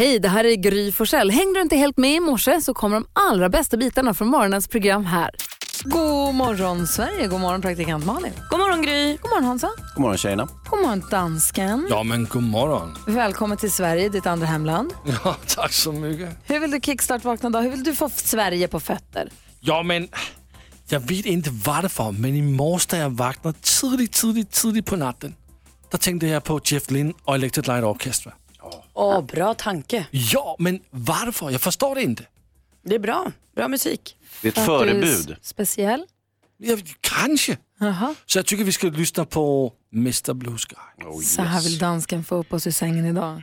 Hej, det här är Gry Forssell. Hängde du inte helt med i morse så kommer de allra bästa bitarna från morgonens program här. God morgon Sverige, god morgon praktikant Malin. God morgon Gry. God morgon Hansa. God morgon tjejerna. God morgon dansken. Ja, men god morgon. Välkommen till Sverige, ditt andra hemland. Ja, tack så mycket. Hur vill du kickstart-vakna då? Hur vill du få Sverige på fötter? Ja, men jag vet inte varför, men i morse när jag vaknade tidigt, tidigt, tidigt på natten, då tänkte jag på Jeff Lynne och Electric Light Orchestra. Åh, bra tanke. Ja, men varför? Jag förstår det inte. Det är bra. Bra musik. Det är ett För att du är förebud. Speciell? Ja, kanske. Jaha. Så jag tycker vi ska lyssna på Mr Blue Sky. Oh, Så här vill dansken få upp oss ur sängen idag.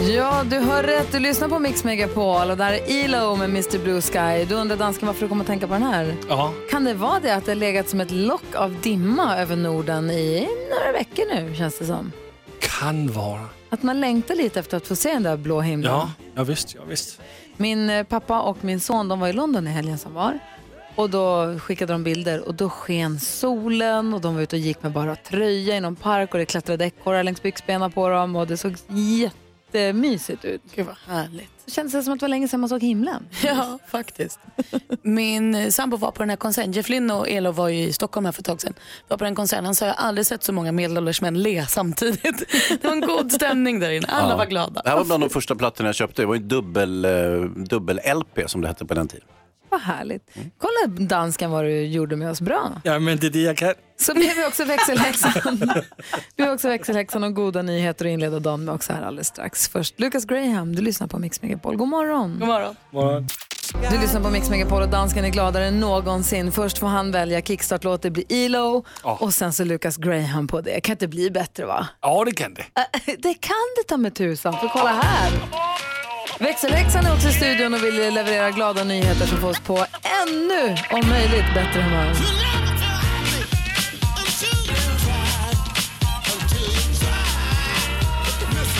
Ja, du hör rätt. Du lyssnar på Mix Megapol och där är ELO med Mr Blue Sky. Du undrar dansken varför du kommer att tänka på den här? Ja, Kan det vara det att det har legat som ett lock av dimma över Norden i några veckor nu, känns det som? kan vara. Att man längtar lite efter att få se den där blå himlen. Ja, ja visst, ja visst. Min eh, pappa och min son de var i London i helgen som var. Och då skickade de bilder och då sken solen och de var ute och gick med bara tröja i någon park och det klättrade ekorrar längs byxbenen på dem och det såg jättemysigt ut. Gud vad härligt. Det kändes som att det var länge sedan man såg himlen. Ja, faktiskt. Min sambo var på den här konserten. Jeff Lynne och Elo var ju i Stockholm här för ett tag sedan. Var på den konserten. Han sa jag har aldrig sett så många medelålders män le samtidigt. Det var en god stämning där inne. Alla Ja. var glada. Det här var bland de första plattorna jag köpte. Det var ju dubbel, eh, dubbel-LP som det hette på den tiden. Vad härligt. Kolla dansken vad du gjorde med oss bra. Ja, men det är det jag kan. Så blir vi också växelhäxan. vi har också växelhäxan och goda nyheter att inleda dagen med också här alldeles strax. Först Lucas Graham, du lyssnar på Mix Megapol. God morgon. God morgon. morgon. Du lyssnar på Mix Megapol och dansken är gladare än någonsin. Först får han välja kickstart-låt, det blir ELO Ja. och sen så Lucas Graham på det. Kan inte bli bättre va? Ja, det kan det. Det kan det ta med tusan, för kolla här. Växelhäxan är också i studion och vill leverera glada nyheter som får oss på ännu, om möjligt, bättre humör.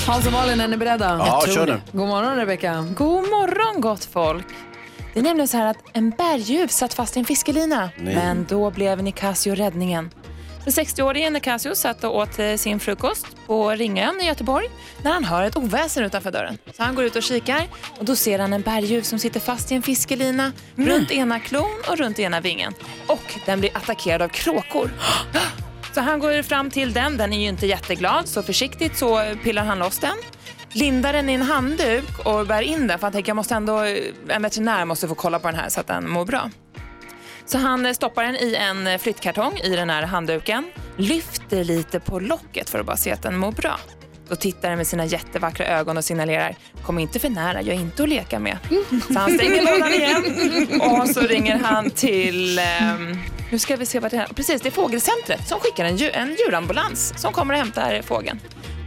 Hans och Malin, är ni beredda? Ja, kör nu. God morgon Rebecka. God morgon gott folk! Det är nämligen så här att en berguv satt fast i en fiskelina. Nej. Men då blev Nicasio räddningen. Den 60-årige Nicasio satt och åt eh, sin frukost på Ringön i Göteborg när han hör ett oväsen utanför dörren. Så han går ut och kikar och då ser han en berguv som sitter fast i en fiskelina runt ena klon och runt ena vingen. Och den blir attackerad av kråkor. Så han går fram till den, den är ju inte jätteglad, så försiktigt så pillar han loss den. Lindar den i en handduk och bär in den för han tänker jag måste ändå, en veterinär måste få kolla på den här så att den mår bra. Så han eh, stoppar den i en eh, flyttkartong i den här handduken, lyfter lite på locket för att bara se att den mår bra. Då tittar den med sina jättevackra ögon och signalerar kom inte för nära, jag är inte att leka med. Så han stänger lådan igen och så ringer han till, ehm, nu ska vi se vad det är, precis det är Fågelcentret som skickar en, djur, en djurambulans som kommer och hämtar fågeln.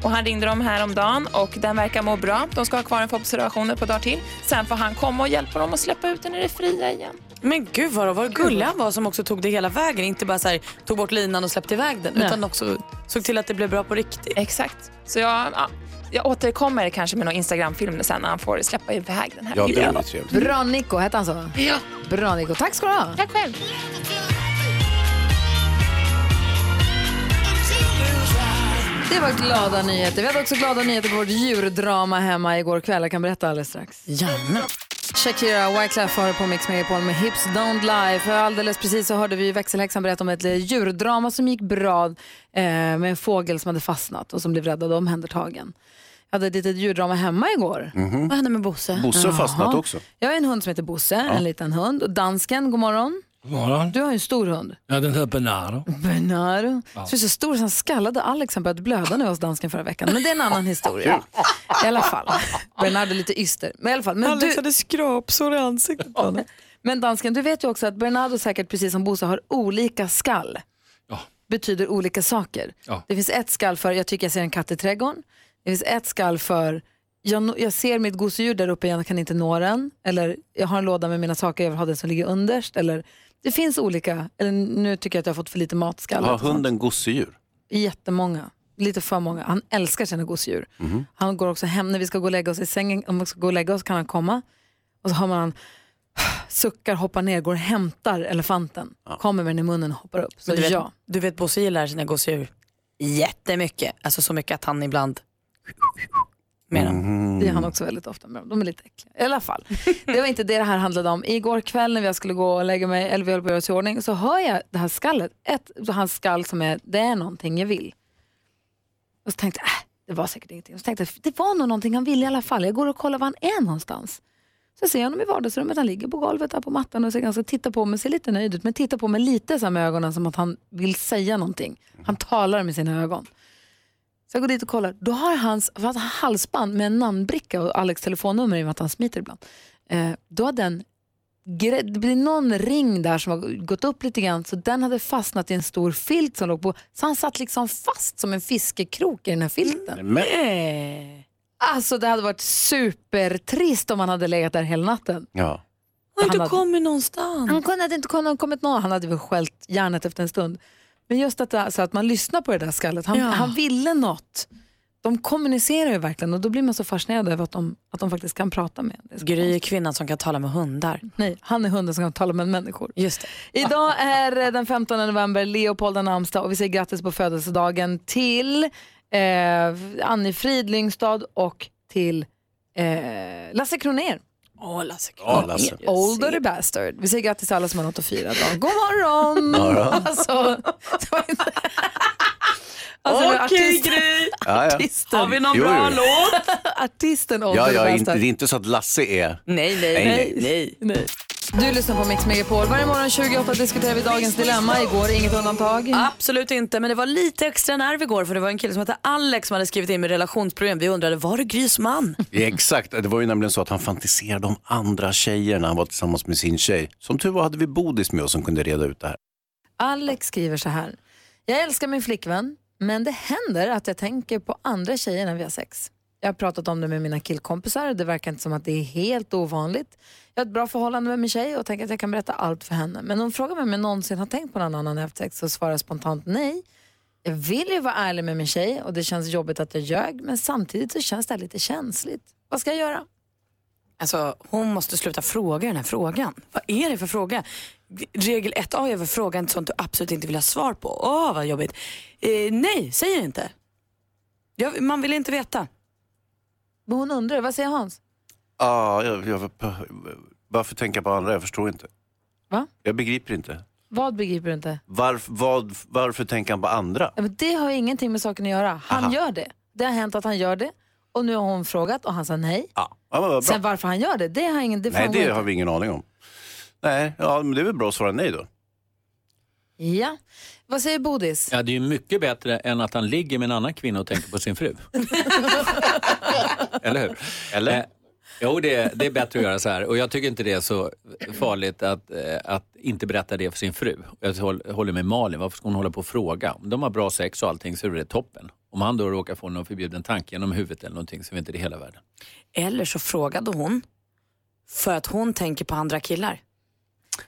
Och han ringde dem häromdagen och den verkar må bra. De ska ha kvar den för observationer på dagar till. Sen får han komma och hjälpa dem att släppa ut den i det fria igen. Men gud vad, vad gullig han var som också tog det hela vägen. Inte bara så här, tog bort linan och släppte iväg den. Nej. Utan också såg till att det blev bra på riktigt. Exakt. Så jag, ja, jag återkommer kanske med någon Instagram-film sen när han får släppa iväg den här Ja, det blir trevligt. Bra Nico, hette han så? Ja, Bra Nico, tack ska du ha. tack själv. Det var glada nyheter. Vi hade också glada nyheter på vårt djurdrama hemma igår kväll. Jag kan berätta alldeles strax. Gärna. Shakira Wyclef har på Mix Megapol med Hips Don't Lie. För alldeles precis så hörde vi växelhäxan berätta om ett eh, djurdrama som gick bra eh, med en fågel som hade fastnat och som blev räddad och omhändertagen. Jag hade ett litet djurdrama hemma igår. Vad hände med Bosse? Bosse har fastnat också. Jag har en hund som heter Bosse, en liten hund. Och dansken, god morgon. Godmorgon. Du har ju en stor hund. Ja, den heter Bernardo. Bernardo. Så är så stor så han skallade Alex han började blöda nu hos dansken förra veckan. Men det är en annan historia. I alla fall. Bernardo är lite yster. Men i alla fall. Men du, hade skrapsår i ansiktet på honom. Men dansken, du vet ju också att Bernardo säkert precis som Bosse har olika skall. Ja. Betyder olika saker. Ja. Det finns ett skall för jag tycker jag ser en katt i trädgården. Det finns ett skall för jag, jag ser mitt gosedjur där uppe, jag kan inte nå den. Eller jag har en låda med mina saker, jag vill ha den som ligger underst. Eller, det finns olika, eller nu tycker jag att jag har fått för lite matskall. Har hunden gosedjur? Jättemånga. Lite för många. Han älskar sina gosedjur. Mhm. Han går också hem när vi ska gå och lägga oss i sängen. Om vi ska gå och lägga oss kan han komma. Och så har man han suckar, hoppar ner, går och hämtar elefanten. Kommer med den i munnen och hoppar upp. Så Men du vet, ja. du vet Bosse gillar sina gosedjur jättemycket. Alltså så mycket att han ibland med dem. Mm. Det är han också väldigt ofta med dem. De är lite äckliga. I alla fall. Det var inte det det här handlade om. Igår kväll när jag skulle gå och lägga mig, eller vi höll på att göra oss i ordning, så hör jag det här skallet. Ett, hans skall som är, det är någonting jag vill. Och så tänkte jag, äh, det var säkert ingenting. Och så tänkte jag, det var nog någonting han ville i alla fall. Jag går och kollar var han är någonstans. Så ser jag honom i vardagsrummet, han ligger på golvet där på mattan och ser ganska, tittar på mig, ser lite nöjd ut, men tittar på mig lite så med ögonen som att han vill säga någonting. Han talar med sina ögon. Så jag går dit och kollar. Då har hans för han har halsband med en namnbricka och Alex telefonnummer i och med att han smiter ibland. Eh, då har den, gre- det blir någon ring där som har gått upp lite grann så den hade fastnat i en stor filt som låg på. Så han satt liksom fast som en fiskekrok i den här filten. Men, Alltså det hade varit supertrist om han hade legat där hela natten. ja. Han har Han inte hade- kommit någonstans. Han kunde hade inte kommit någon, han hade väl skällt järnet efter en stund. Men just att, det, så att man lyssnar på det där skallet, han, Ja. han ville något. De kommunicerar ju verkligen och då blir man så fascinerad över att de, att de faktiskt kan prata med en. Gry är kvinnan som kan tala med hundar. Nej, han är hunden som kan tala med människor. Just det. Idag är den 15 november, Leopold har namnsdag och vi säger grattis på födelsedagen till eh, Annie Fridlyngstad och till eh, Lasse Kronér. Åh, Lasse. Ja, Lasse. Older bastard. Vi säger grattis till alla som har något att fira idag. God morgon! Alltså. Alltså, Okej, Gry. Ja, ja. Har vi någon Jo, bra jo. låt? artisten Older Ja, ja, inte, bastard. det är inte så att Lasse är... Nej, nej, Nej, nej. nej. nej. Du lyssnar på Mix Megapol. Varje morgon 28 diskuterar vi dagens dilemma. Igår inget undantag. Absolut inte, men det var lite extra nerv igår för det var en kille som hette Alex som hade skrivit in med relationsproblem. Vi undrade, var det Grys man? Exakt, det var ju nämligen så att han fantiserade om andra tjejer när han var tillsammans med sin tjej. Som tur var hade vi Bodis med oss som kunde reda ut det här. Alex skriver så här. Jag älskar min flickvän, men det händer att jag tänker på andra tjejer när vi har sex. Jag har pratat om det med mina killkompisar och det verkar inte som att det är helt ovanligt. Jag har ett bra förhållande med min tjej och tänker att jag kan berätta allt för henne. Men hon frågar mig om jag någonsin har tänkt på någon annan efter sex och svarar spontant nej. Jag vill ju vara ärlig med min tjej och det känns jobbigt att jag ljög men samtidigt så känns det här lite känsligt. Vad ska jag göra? Alltså, hon måste sluta fråga den här frågan. Vad är det för fråga? Regel 1A är väl fråga inte sånt du absolut inte vill ha svar på. Åh, vad jobbigt. Eh, nej, säg det inte. Jag, man vill inte veta. Men hon undrar, vad säger Hans? Ja, jag, jag, varför tänka på andra? Jag förstår inte. Va? Jag begriper inte. Vad begriper du inte? Varf, vad, varför tänker han på andra? Ja, men det har ju ingenting med saken att göra. Han Aha. gör det. Det har hänt att han gör det. Och nu har hon frågat och han sa nej. Ja, ja. Sen varför han gör det, det har ingen... Det Nej, det inte. har vi ingen aning om. Nej, ja, men det är väl bra att svara nej då. Ja. Vad säger Bodis? Ja, det är ju mycket bättre än att han ligger med en annan kvinna och tänker på sin fru. Eller hur? Eller? Eh, jo, det är, det är bättre att göra så här. Och jag tycker inte det är så farligt att, eh, att inte berätta det för sin fru. Jag håll- håller med Malin, varför ska hon hålla på och fråga? Om de har bra sex och allting så är det toppen. Om han då råkar få någon förbjuden tanke genom huvudet eller någonting så är inte det hela världen. Eller så frågade hon för att hon tänker på andra killar.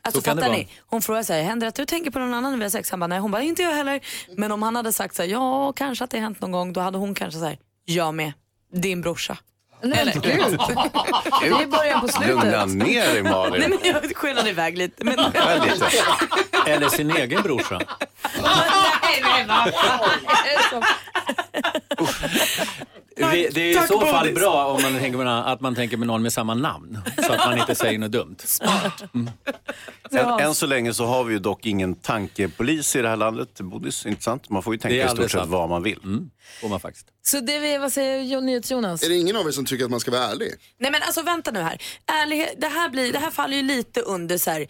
Alltså Så fattar ni? Hon frågar sig, händer det att du tänker på någon annan när vi har sex? Han bara, nej. Hon bara, inte jag heller. Men om han hade sagt så här, ja kanske att det hänt någon gång, då hade hon kanske sagt, jag med. Din brorsa. Nej, men gud. Det är början på Lugna slutet. ner dig Nej Malin. men jag skenade iväg lite. Men... Lite. Eller sin egen brorsa. det, det är i Tack, så fall bra om man tänker med, någon- att man tänker med någon med samma namn. Så att man inte säger något dumt. Än, än så länge så har vi ju dock ingen tankepolis i det här landet, Bodis, inte sant? Man får ju tänka i stort sett vad man vill. Mm, får man faktiskt. Så det vi, vad säger Jo- NyhetsJonas? Är det ingen av er som tycker att man ska vara ärlig? Nej men alltså vänta nu här. Ärlighet, det, här blir, det här faller ju lite under så här.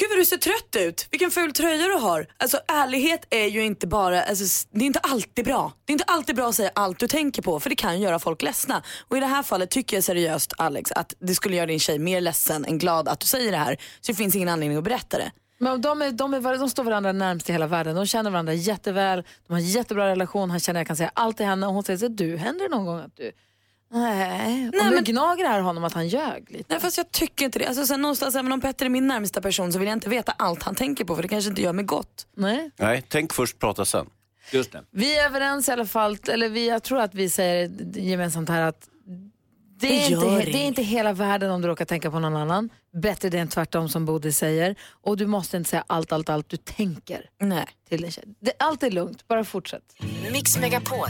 Gud vad du ser trött ut, vilken ful tröja du har. Alltså ärlighet är ju inte bara, alltså, det är inte alltid bra. Det är inte alltid bra att säga allt du tänker på för det kan göra folk ledsna. Och i det här fallet tycker jag seriöst Alex att det skulle göra din tjej mer ledsen än glad att du säger det här. Så det finns ingen anledning att berätta det. Men de, är, de, är, de står varandra närmst i hela världen. De känner varandra jätteväl, de har en jättebra relation. Han känner att jag kan säga allt till henne och hon säger så du, händer det någon gång att du... Nej, och nu men- gnager det här honom att han ljög lite. Nej fast jag tycker inte det. Alltså, sen någonstans, även om Petter är min närmsta person så vill jag inte veta allt han tänker på för det kanske inte gör mig gott. Nej. Nej, tänk först, prata sen. Just det. Vi är överens i alla fall, eller vi, jag tror att vi säger gemensamt här att det är, Det inte, det är inte hela världen om du råkar tänka på någon annan. Bättre det än tvärtom som Bodil säger. Och du måste inte säga allt, allt, allt du tänker Nej. till din tjej. Det, allt är lugnt, bara fortsätt. Mix Megapol.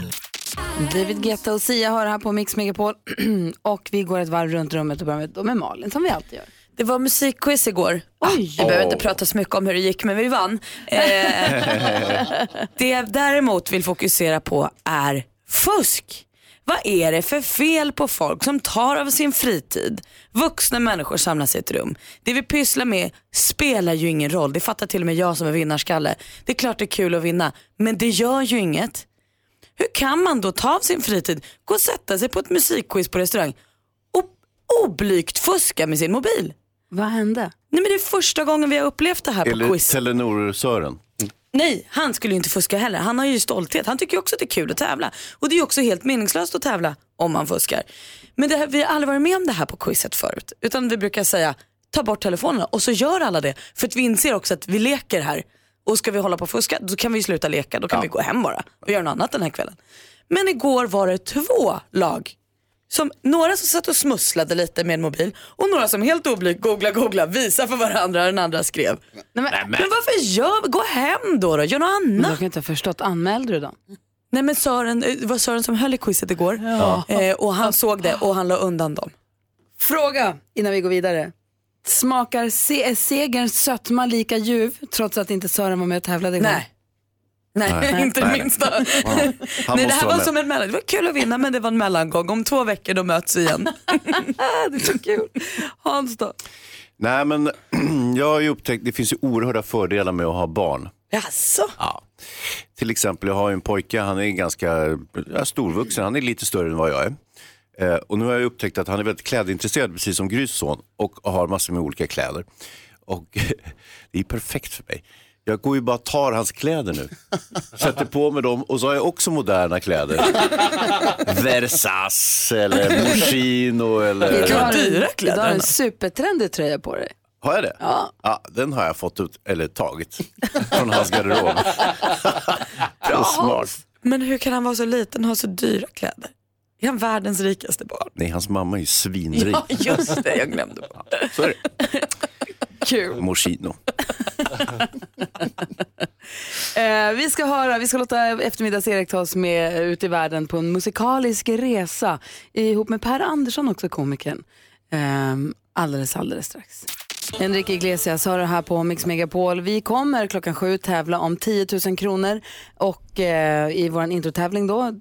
David Guetta och Sia har det här på Mix Megapol och vi går ett varv runt rummet och börjar med, med Malin som vi alltid gör. Det var musikquiz igår. Oj. Vi behöver inte prata så mycket om hur det gick men vi vann. Eh, det jag däremot vill fokusera på är fusk. Vad är det för fel på folk som tar av sin fritid? Vuxna människor samlas i ett rum. Det vi pysslar med spelar ju ingen roll. Det fattar till och med jag som är vinnarskalle. Det är klart det är kul att vinna men det gör ju inget. Hur kan man då ta av sin fritid, gå och sätta sig på ett musikquiz på restaurang och oblygt fuska med sin mobil? Vad hände? Nej men det är första gången vi har upplevt det här på Eller quiz. Telenor-Sören. Nej, han skulle ju inte fuska heller. Han har ju stolthet. Han tycker ju också att det är kul att tävla. Och det är ju också helt meningslöst att tävla om man fuskar. Men det här, vi har aldrig varit med om det här på quizet förut. Utan vi brukar säga, ta bort telefonerna och så gör alla det. För att vi inser också att vi leker här. Och ska vi hålla på och fuska, då kan vi sluta leka. Då kan vi gå hem bara och göra något annat den här kvällen. Men igår var det två lag. Som, några som satt och smusslade lite med en mobil och några som helt oblygt googla googla visa för varandra den andra skrev. Nej, men, Men varför gör, gå hem då, då. gör något men annat. jag kan inte ha förstått, anmälde du dem? Nej men Sören, eh, det var Sören som höll i quizet igår eh, och han såg det och han la undan dem. Fråga innan vi går vidare. Smakar se- segerns sötma lika ljuv trots att inte Sören var med och tävlade igår? Nej. Nej, Nej. inte det Nej. minsta. Han Nej, det här var med. som en mellan. Det var kul att vinna men det var en mellangång. Om två veckor då möts vi igen. det är så kul. Hans då? Nej, men jag har ju upptäckt, det finns ju oerhörda fördelar med att ha barn. Jaså? Ja. Till exempel, jag har ju en pojke, han är ganska ja, storvuxen, han är lite större än vad jag är. Eh, och nu har jag upptäckt att han är väldigt klädintresserad, precis som Grys son, och har massor med olika kläder. Och det är perfekt för mig. Jag går ju bara och tar hans kläder nu. Sätter på mig dem och så har jag också moderna kläder. Versace eller Moschino eller... Du har, dyra kläder du har en supertrendig tröja på dig. Har jag det? Ja. Den har jag fått ut, eller tagit från hans garderob. Bra smart. Men hur kan han vara så liten och ha så dyra kläder? Är han världens rikaste barn? Nej, hans mamma är ju svinrik. Ja, just det. Jag glömde bort. Så är det. Kul. Moschino. Eh, vi ska höra, vi ska låta eftermiddags-Erik ta oss med ut i världen på en musikalisk resa ihop med Per Andersson också, komikern. Eh, alldeles, alldeles strax. Enrique Iglesias har det här på Mix Megapol. Vi kommer klockan sju tävla om 10 000 kronor och eh, i vår introtävling då,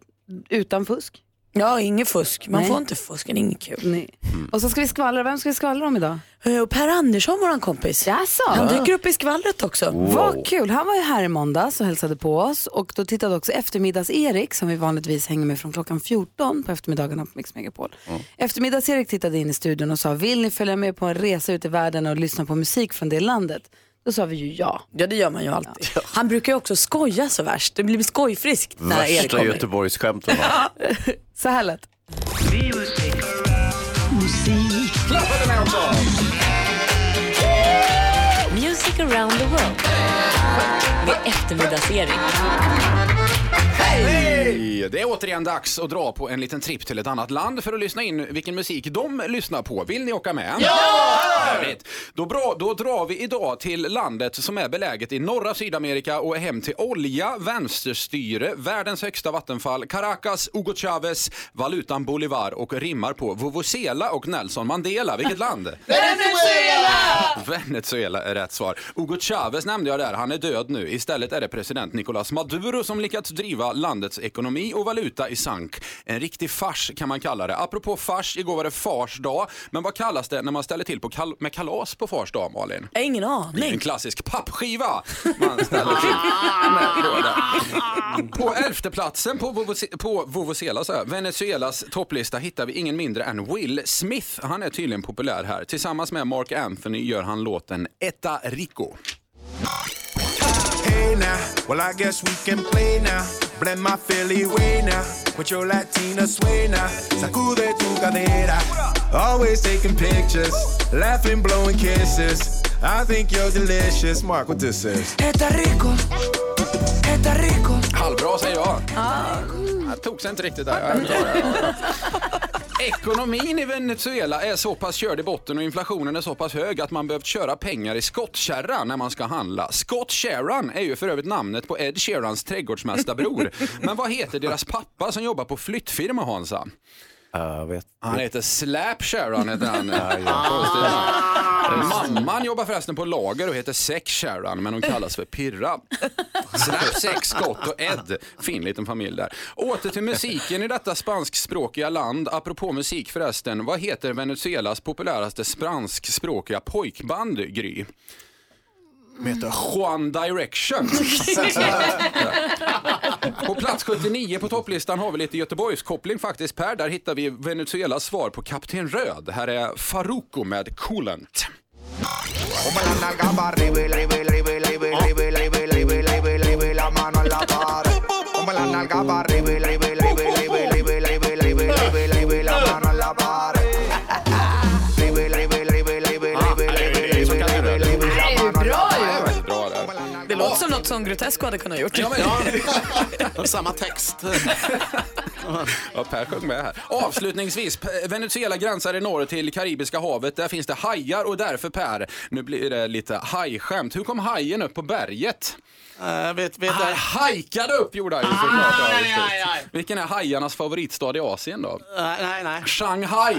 utan fusk. Ja, inget fusk. Man Nej. får inte fuska, det är inget kul. Nej. Och så ska vi skvallra, vem ska vi skvallra om idag? Eh, Och Per Andersson, våran kompis. Jaså? Han dyker upp i skvallret också. Vad kul. Han var ju här i måndags och hälsade på oss och då tittade också eftermiddags-Erik som vi vanligtvis hänger med från klockan 14 på eftermiddagarna på Mix Megapol. Eftermiddags-Erik tittade in i studion och sa vill ni följa med på en resa ut i världen och lyssna på musik från det landet? Då sa vi ju ja. Ja det gör man ju alltid. Han brukar ju också skoja så värst. Det blir skojfriskt när Erik Värsta kommer. Göteborgsskämten. va? Så här lät Music around the world. Med eftermiddagsserie. Hej! Det är återigen dags att dra på en liten tripp till ett annat land för att lyssna in vilken musik de lyssnar på. Vill ni åka med? Ja! Härligt. Då, bra, då drar vi idag till landet som är beläget i norra Sydamerika och är hem till olja, vänsterstyre, världens högsta vattenfall, Caracas, Hugo Chavez, valutan Bolivar och rimmar på Vuvuzela och Nelson Mandela. Vilket land? Venezuela! Venezuela är rätt svar. Hugo Chavez nämnde jag där, han är död nu. Istället är det president Nicolás Maduro som lyckats driva landets ekonomi och valuta i sank. En riktig fars kan man kalla det. Apropå fars, igår var det fars dag. Men vad kallas det när man ställer till på kal med kalas på fars dag, Malin? Jag har ingen Det är aning. en klassisk pappskiva man ställer till med. På elfte platsen på, Vuvuz- på Venezuelas topplista hittar vi ingen mindre än Will Smith. Han är tydligen populär här. Tillsammans med Mark Anthony gör han låten Etta Rico. Hey now, well I guess we can play now. Blend my Philly way now with your Latina sway now. Sacude tu cadera. Always taking pictures, laughing, blowing kisses. I think you're delicious. Mark, what this is? Eta rico. Eta rico. Halvbra säger jag. Ah. Jag tog sig inte riktigt där. Ekonomin i Venezuela är så pass körd i botten och inflationen är så pass hög att man behövt köra pengar i skottkärra när man ska handla. Scott Sheeran är ju för övrigt namnet på Ed Sheerans trädgårdsmästarbror. Men vad heter deras pappa som jobbar på flyttfirma Hansa? Jag vet. Han heter Slap Sharon heter han. Mamman jobbar förresten på lager och heter Sex Sharon men hon kallas för Pirra. Slap, Sex, Scott och Ed. Fin liten familj där. Åter till musiken i detta spanskspråkiga land. Apropå musik förresten, vad heter Venezuelas populäraste spanskspråkiga pojkband, Gry? Heter Juan Direction. På plats 79 på topplistan har vi lite Göteborgskoppling faktiskt Per. Där hittar vi Venezuelas svar på Kapten Röd. Här är Faruko med Coolant. Som Grotesco hade kunnat gjort. Ja, men, Samma text. ja, Per sjöng med här. Avslutningsvis, Venezuela gränsar i norr till Karibiska havet. Där finns det hajar och därför Per, nu blir det lite hajskämt. Hur kom hajen upp på berget? Uh, vet, vet Han hajkade upp gjorde han ju såklart. Ja, just det. Vilken är hajarnas favoritstad i Asien då? Nej, nej, nej. Shanghai.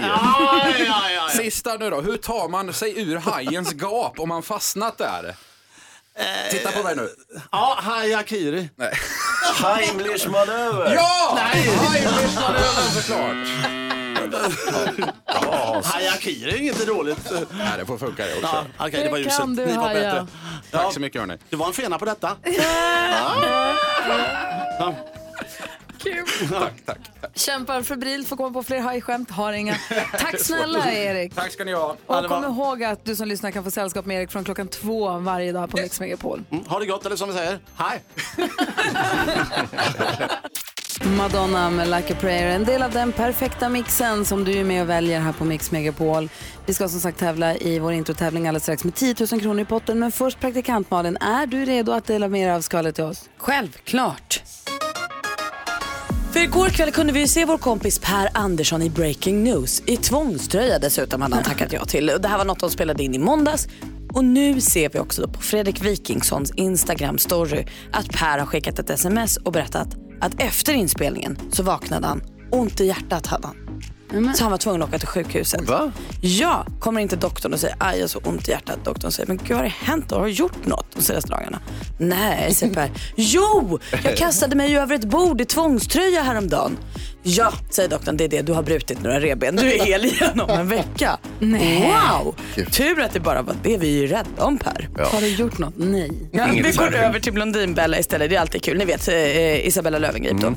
Sista nu då. Hur tar man sig ur hajens gap om man fastnat där? Titta på mig nu. Ja, hajakiri. Nej. Heimlich manöver. Ja! Nej! Heimlich-manövern såklart. Hajakiri är inte dåligt. Nej, det får funka det också. Ja, okej, det var Det ljuset. kan du, Ni var Haja. bättre. Tack så mycket hörni. Du var en fena på detta. Tack, tack. Kämpar febrilt för att komma på fler hajskämt, har inga. Tack snälla Erik. Tack ska ni ha. Och kom ihåg att du som lyssnar kan få sällskap med Erik från klockan två varje dag på Mix Megapol. Mm, ha det gott, eller som vi säger, hej. Madonna med Like a prayer, en del av den perfekta mixen som du är med och väljer här på Mix Megapol. Vi ska som sagt tävla i vår introtävling alldeles strax med 10 000 kronor i potten. Men först praktikant Malin, är du redo att dela med dig av skvallret till oss? Självklart. För igår kväll kunde vi ju se vår kompis Per Andersson i Breaking News. I tvångströja dessutom hade han tackat ja till. Det här var något de spelade in i måndags. Och nu ser vi också då på Fredrik Wikingssons Instagram-story att Per har skickat ett sms och berättat att efter inspelningen så vaknade han. Ont i hjärtat hade han. Så han var tvungen att åka till sjukhuset. Va? Ja, kommer inte doktorn och säger aj jag har så ont i hjärtat. Doktorn säger men gud vad har det hänt? Har du gjort något de senaste dagarna? Nej, säger Per. Jo, jag kastade mig över ett bord i tvångströja häromdagen. Ja, säger doktorn, det är det. Du har brutit några revben. Du är hel igen om en vecka. Wow! Tur att det bara var det vi är rädda om Per. Har du gjort något? Nej. Ja, vi går över till Blondinbella istället. Det är alltid kul. Ni vet eh, Isabella Löwengrip då.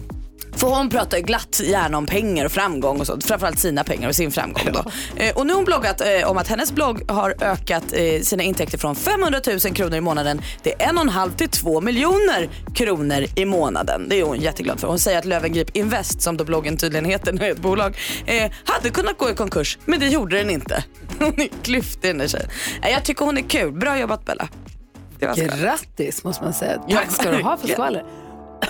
För hon pratar ju glatt gärna om pengar och framgång och sånt. Framförallt sina pengar och sin framgång då. Eh, och nu har hon bloggat eh, om att hennes blogg har ökat eh, sina intäkter från 500 000 kronor i månaden till en och en halv till två miljoner kronor i månaden. Det är hon jätteglad för. Hon säger att Löwengrip Invest, som då bloggen tydligen heter, nu är ett bolag, hade kunnat gå i konkurs. Men det gjorde den inte. Hon är klyftig den där tjejen. Jag tycker hon är kul. Bra jobbat Bella. Grattis måste man säga. Ja, Tack ska du ha för skvaller.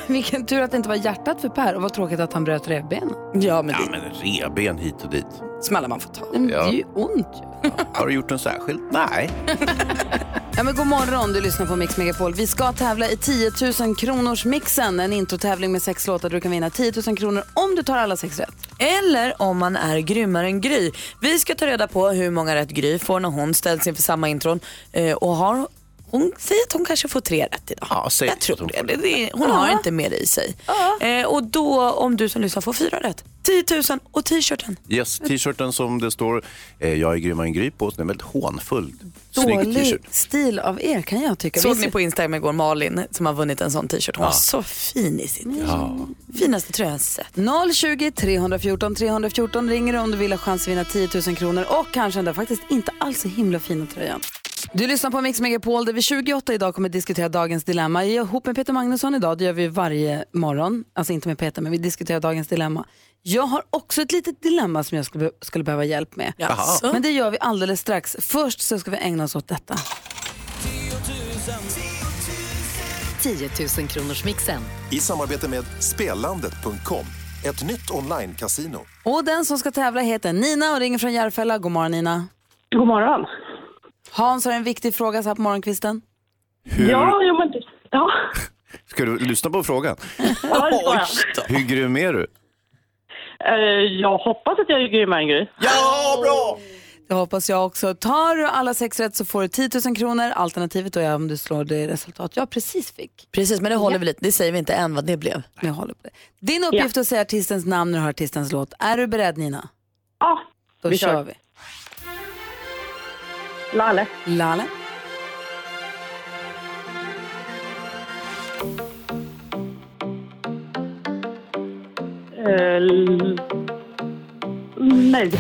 Vilken tur att det inte var hjärtat för Per och vad tråkigt att han bröt revbenen. Ja, men Ja, men reben hit och dit. smällar man får ta. Men Det Ja. är ju ont ju. Har du gjort en särskild? Nej. Ja, men god morgon, du lyssnar på Mix Megapol. Vi ska tävla i 10 000 kronors mixen, en introtävling med sex låtar där du kan vinna 10 000 kronor om du tar alla sex rätt. Eller om man är grymmare än Gry. Vi ska ta reda på hur många rätt Gry får när hon ställs inför samma intron. Eh, och har, hon säger att hon kanske får tre rätt idag. Ja, säg Jag tror hon det. det, det hon har inte mer i sig. Eh, och då, om du som lyssnar får fyra rätt, 10 000 och t-shirten. Yes, t-shirten som det står eh, “Jag är grymmare än Gry” på, den är väldigt hånfull. Dålig t-shirt. stil av er kan jag tycka. Såg ni på Instagram igår Malin som har vunnit en sån t-shirt. Hon var så fin i sin Finaste tröja jag sett. 020 314 314 ringer om du vill ha chans att vinna 10 000 kronor och kanske den där faktiskt inte alls så himla fina tröjan. Du lyssnar på Mix Megapol där vi 28 idag kommer att diskutera dagens dilemma. Ihop med Peter Magnusson idag, det gör vi varje morgon. Alltså inte med Peter, men vi diskuterar dagens dilemma. Jag har också ett litet dilemma som jag skulle, skulle behöva hjälp med. Jaså? Men det gör vi alldeles strax. Först så ska vi ägna oss åt detta. 10 000 kronors mixen. I samarbete med Spelandet.com, ett nytt online-casino. Och den som ska tävla heter Nina och ringer från Järfälla. God morgon Nina. God morgon. Hans har en viktig fråga så här på morgonkvisten. Hur, Ja, jo, men ja. Ska du lyssna på frågan? ja det ska jag. Hur grym är du? Eh, Jag hoppas att jag är grymmare än Gry. Ja, bra! Det hoppas jag också. Tar du alla sex rätt så får du 10 000 kronor. Alternativet då är om du slår det resultat jag precis fick. Precis, men det håller vi lite. Det säger vi inte än vad det blev. Men jag håller på det. Din uppgift är att säga artistens namn när du hör artistens låt. Är du beredd Nina? Ja, Då vi kör kör. vi. Lalle. Lalle. Eh, l- nej.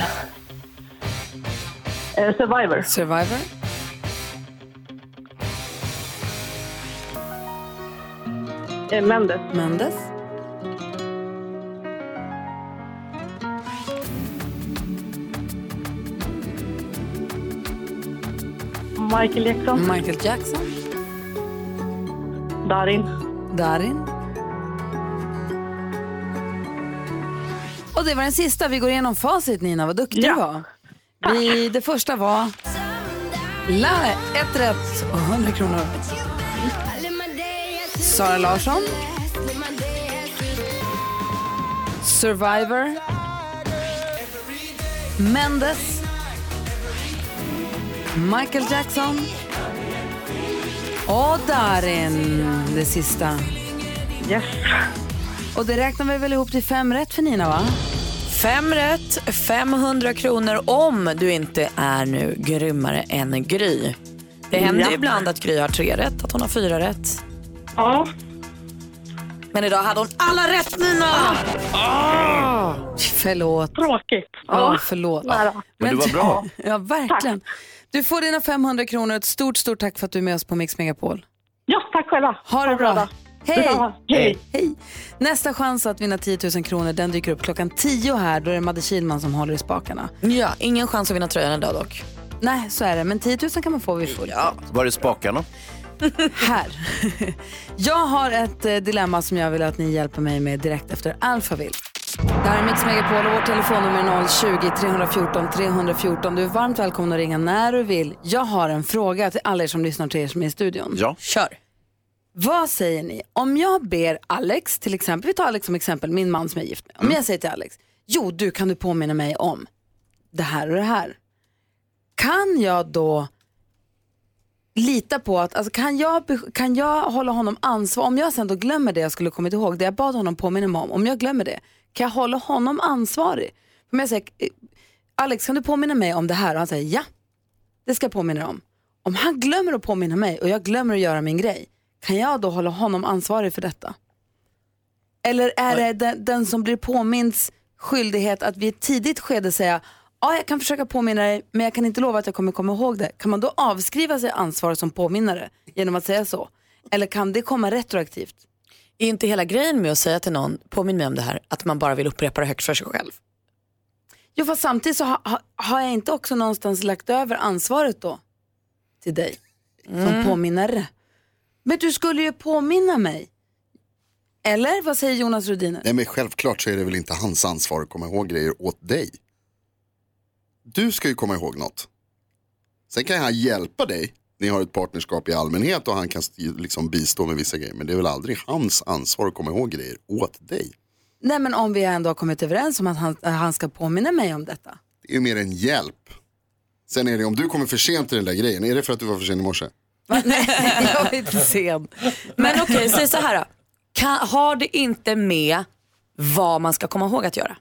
Eh, Survivor. Survivor. Eh, Mendes. Mendes. Michael Jackson. Michael Jackson. Darin. Darin. Och det var den sista. Vi går igenom facit Nina. Vad duktig Ja. du var. Vi, det första var Lalle. Ett rätt och 100 kronor. Sara Larsson. Survivor. Mendes. Michael Jackson. Och Darin, det sista. Yes. Och det räknar vi väl ihop till fem rätt för Nina va? Fem rätt, 500 kronor om du inte är nu grymmare än Gry. Det händer Ja. ju ibland att Gry har tre rätt, att hon har fyra rätt. Ja. Men idag hade hon alla rätt Nina! Förlåt. Tråkigt. Ja, förlåt. Nära. Men du var bra. Ja, verkligen. Du får dina 500 kronor. Ett stort, stort tack för att du är med oss på Mix Megapol. Ja, tack själva. Ha det bra. Hej! Hej. Hej! Nästa chans att vinna 10 000 kronor den dyker upp klockan 10 här. Då är det Madde Kihlman som håller i spakarna. Ja, ingen chans att vinna tröjan idag dock. Nej, så är det. Men 10 000 kan man få vid full ja. Var är spakarna? Här. Jag har ett eh, dilemma som jag vill att ni hjälper mig med direkt efter Alphaville. Det här är Mix Megapol och vårt telefonnummer är 020-314 314. Du är varmt välkommen att ringa när du vill. Jag har en fråga till alla er som lyssnar till er som är i studion. Ja. Kör. Vad säger ni om jag ber Alex, till exempel, vi tar Alex som exempel, min man som jag är gift med. Om jag säger till Alex, jo du kan du påminna mig om det här och det här. Kan jag då lita på att, alltså kan jag, kan jag hålla honom ansvar, om jag sen då glömmer det jag skulle kommit ihåg, det jag bad honom påminna mig om, om jag glömmer det, kan jag hålla honom ansvarig? Om jag säger, eh, Alex kan du påminna mig om det här? Och han säger ja, det ska jag påminna dig om. Om han glömmer att påminna mig och jag glömmer att göra min grej, kan jag då hålla honom ansvarig för detta? Eller är det den, den som blir påminns skyldighet att vid ett tidigt skede säga ja, jag kan försöka påminna dig, men jag kan inte lova att jag kommer komma ihåg det. Kan man då avskriva sig ansvar som påminnare genom att säga så? Eller kan det komma retroaktivt? Är inte hela grejen med att säga till någon, påminn mig om det här, att man bara vill upprepa det högt för sig själv? Jo, fast samtidigt så ha, ha, har jag inte också någonstans lagt över ansvaret då till dig som påminnare. Men du skulle ju påminna mig. Eller vad säger Jonas Rhodiner? Nej men självklart så är det väl inte hans ansvar att komma ihåg grejer åt dig. Du ska ju komma ihåg något. Sen kan han hjälpa dig. Ni har ett partnerskap i allmänhet och han kan liksom bistå med vissa grejer. Men det är väl aldrig hans ansvar att komma ihåg grejer åt dig. Nej men om vi ändå har kommit överens om att han, att han ska påminna mig om detta. Det är ju mer en hjälp. Sen är det om du kommer för sent till den där grejen, är det för att du var för sen i morse? Jag är inte sen. Men okej, säg så här då. Kan, har det inte med vad man ska komma ihåg att göra?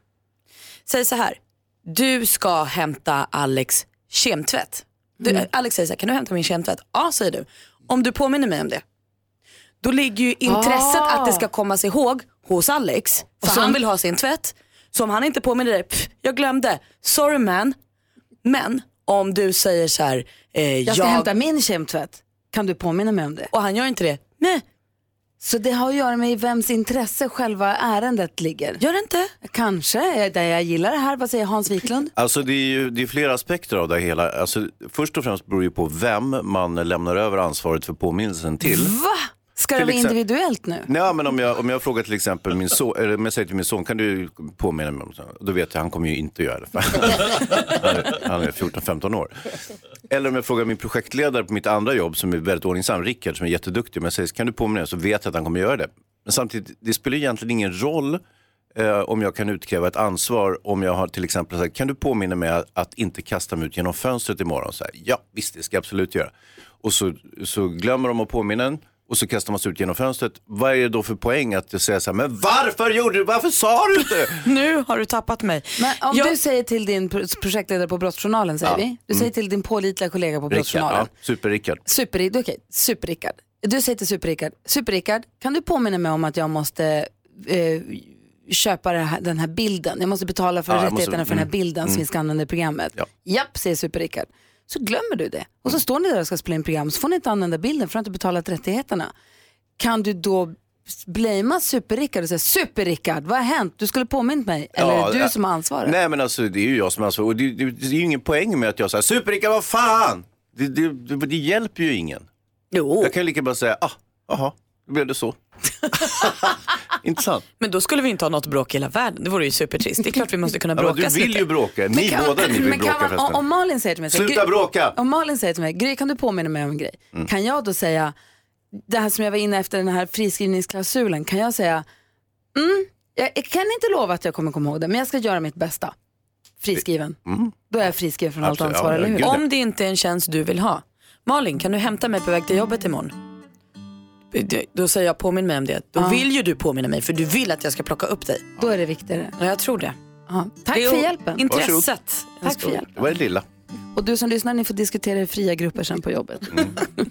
Säg så här. Du ska hämta Alex kemtvätt. Du, Alex säger så här, kan du hämta min kemtvätt? Ja, säger du. Om du påminner mig om det. Då ligger ju intresset Ah. att det ska komma sig ihåg hos Alex. För så- han vill ha sin tvätt. Så om han inte påminner dig, pff, jag glömde. Sorry man. Men om du säger så här, eh, Jag ska hämta min kemtvätt. Kan du påminna mig om det? Och han gör inte det. Nej. Så det har att göra med i vems intresse själva ärendet ligger? Gör det inte? Kanske. Där jag gillar det här. Vad säger Hans Wiklund? Alltså det är ju det är flera aspekter av det hela. Alltså, först och främst beror det ju på vem man lämnar över ansvaret för påminnelsen till. Va? Ska det vara exempel- individuellt nu? Nej, men om jag, om jag frågar till exempel min son, eller om jag säger till min son, kan du påminna mig om det? Då vet jag, han kommer ju inte göra det. För han är, han är 14-15 år. Eller om jag frågar min projektledare på mitt andra jobb som är väldigt ordningsam, Rickard som är jätteduktig. Om jag säger, kan du påminna mig? Så vet jag att han kommer göra det. Men samtidigt, det spelar egentligen ingen roll eh, om jag kan utkräva ett ansvar om jag har till exempel sagt, kan du påminna mig att, att inte kasta mig ut genom fönstret imorgon? Så här, ja, visst, det ska jag absolut göra. Och så, så glömmer de att påminna en och så kastar man sig ut genom fönstret. Vad är det då för poäng att säga så här, men varför gjorde du, varför sa du inte? Nu har du tappat mig. Men om Jag- du säger till din pro- projektledare på Brottsjournalen, säger Ja. vi. Du säger till din pålitliga kollega på Rickard, Brottsjournalen. ja, super-Rickard. Super, okej, Super-Rickard. Du säger till Super-Rickard, Super-Rickard, kan du påminna mig om att jag måste eh, köpa här, den här bilden? Jag måste betala för Ja, rättigheterna måste- för den här mm, bilden som mm. vi ska använda i programmet. Ja. Japp, säger Super-Rickard. Så glömmer du det. Och så står ni där och ska spela in program så får ni inte använda bilden för att du inte betalat rättigheterna. Kan du då blamea Super-Rickard och säga Super-Rickard, vad har hänt? Du skulle påmint mig. Eller Ja, är det du som har ansvaret? Nej men alltså det är ju jag som har ansvar. Och det, det, det är ju ingen poäng med att jag säger super vad fan! Det, det, hjälper ju ingen. Jo. Jag kan ju lika bara säga, ah, jaha, då blev det så. Intressant. Men då skulle vi inte ha något bråk i hela världen. Det vore ju supertrist. Det är klart vi måste kunna Ja, bråka du vill lite. ju bråka. Ni kan- båda ni vill men kan bråka man, förresten. om, Malin säger till mig, Sluta Gry- bråka! Om Malin säger till mig, Gry kan du påminna mig om en grej? Mm. Kan jag då säga, det här som jag var inne efter den här friskrivningsklausulen, kan jag säga, mm, jag, kan inte lova att jag kommer komma ihåg det, men jag ska göra mitt bästa. Friskriven. Då är jag friskriven från allt Absolut, ansvar, ja, eller hur? Om det inte är en tjänst du vill ha. Malin, kan du hämta mig på väg till jobbet imorgon? Då säger jag påminn mig om det. Då Ja. vill ju du påminna mig för du vill att jag ska plocka upp dig. Då är det viktigare. Ja, jag tror det. Ja, tack Det för hjälpen. Intresset. Tack för hjälpen. Det var det lilla. Och du som lyssnar, ni får diskutera i fria grupper sen på jobbet. Mm.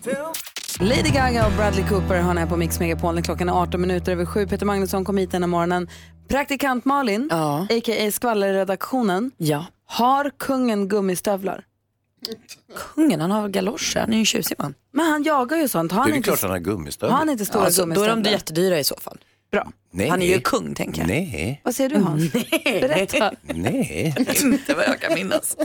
Lady Gaga och Bradley Cooper har här på Mix Megapol klockan är 18 minuter över sju. Peter Magnusson kom hit den här morgonen. Praktikant Malin, Ja. a.k.a. skvallerredaktionen, Ja. har kungen gummistövlar? Kungen, han har galoscher. Han är ju en tjusig man. Men han jagar ju sånt. Har Det han är inte, klart han har har gummistövlar. han inte stora Alltså, då är gummistövlar? de jättedyra i så fall. Bra. Nej. Han är ju kung, tänker jag. Nej, Vad säger du Hans? Berätta, nej. Inte vad jag kan minnas.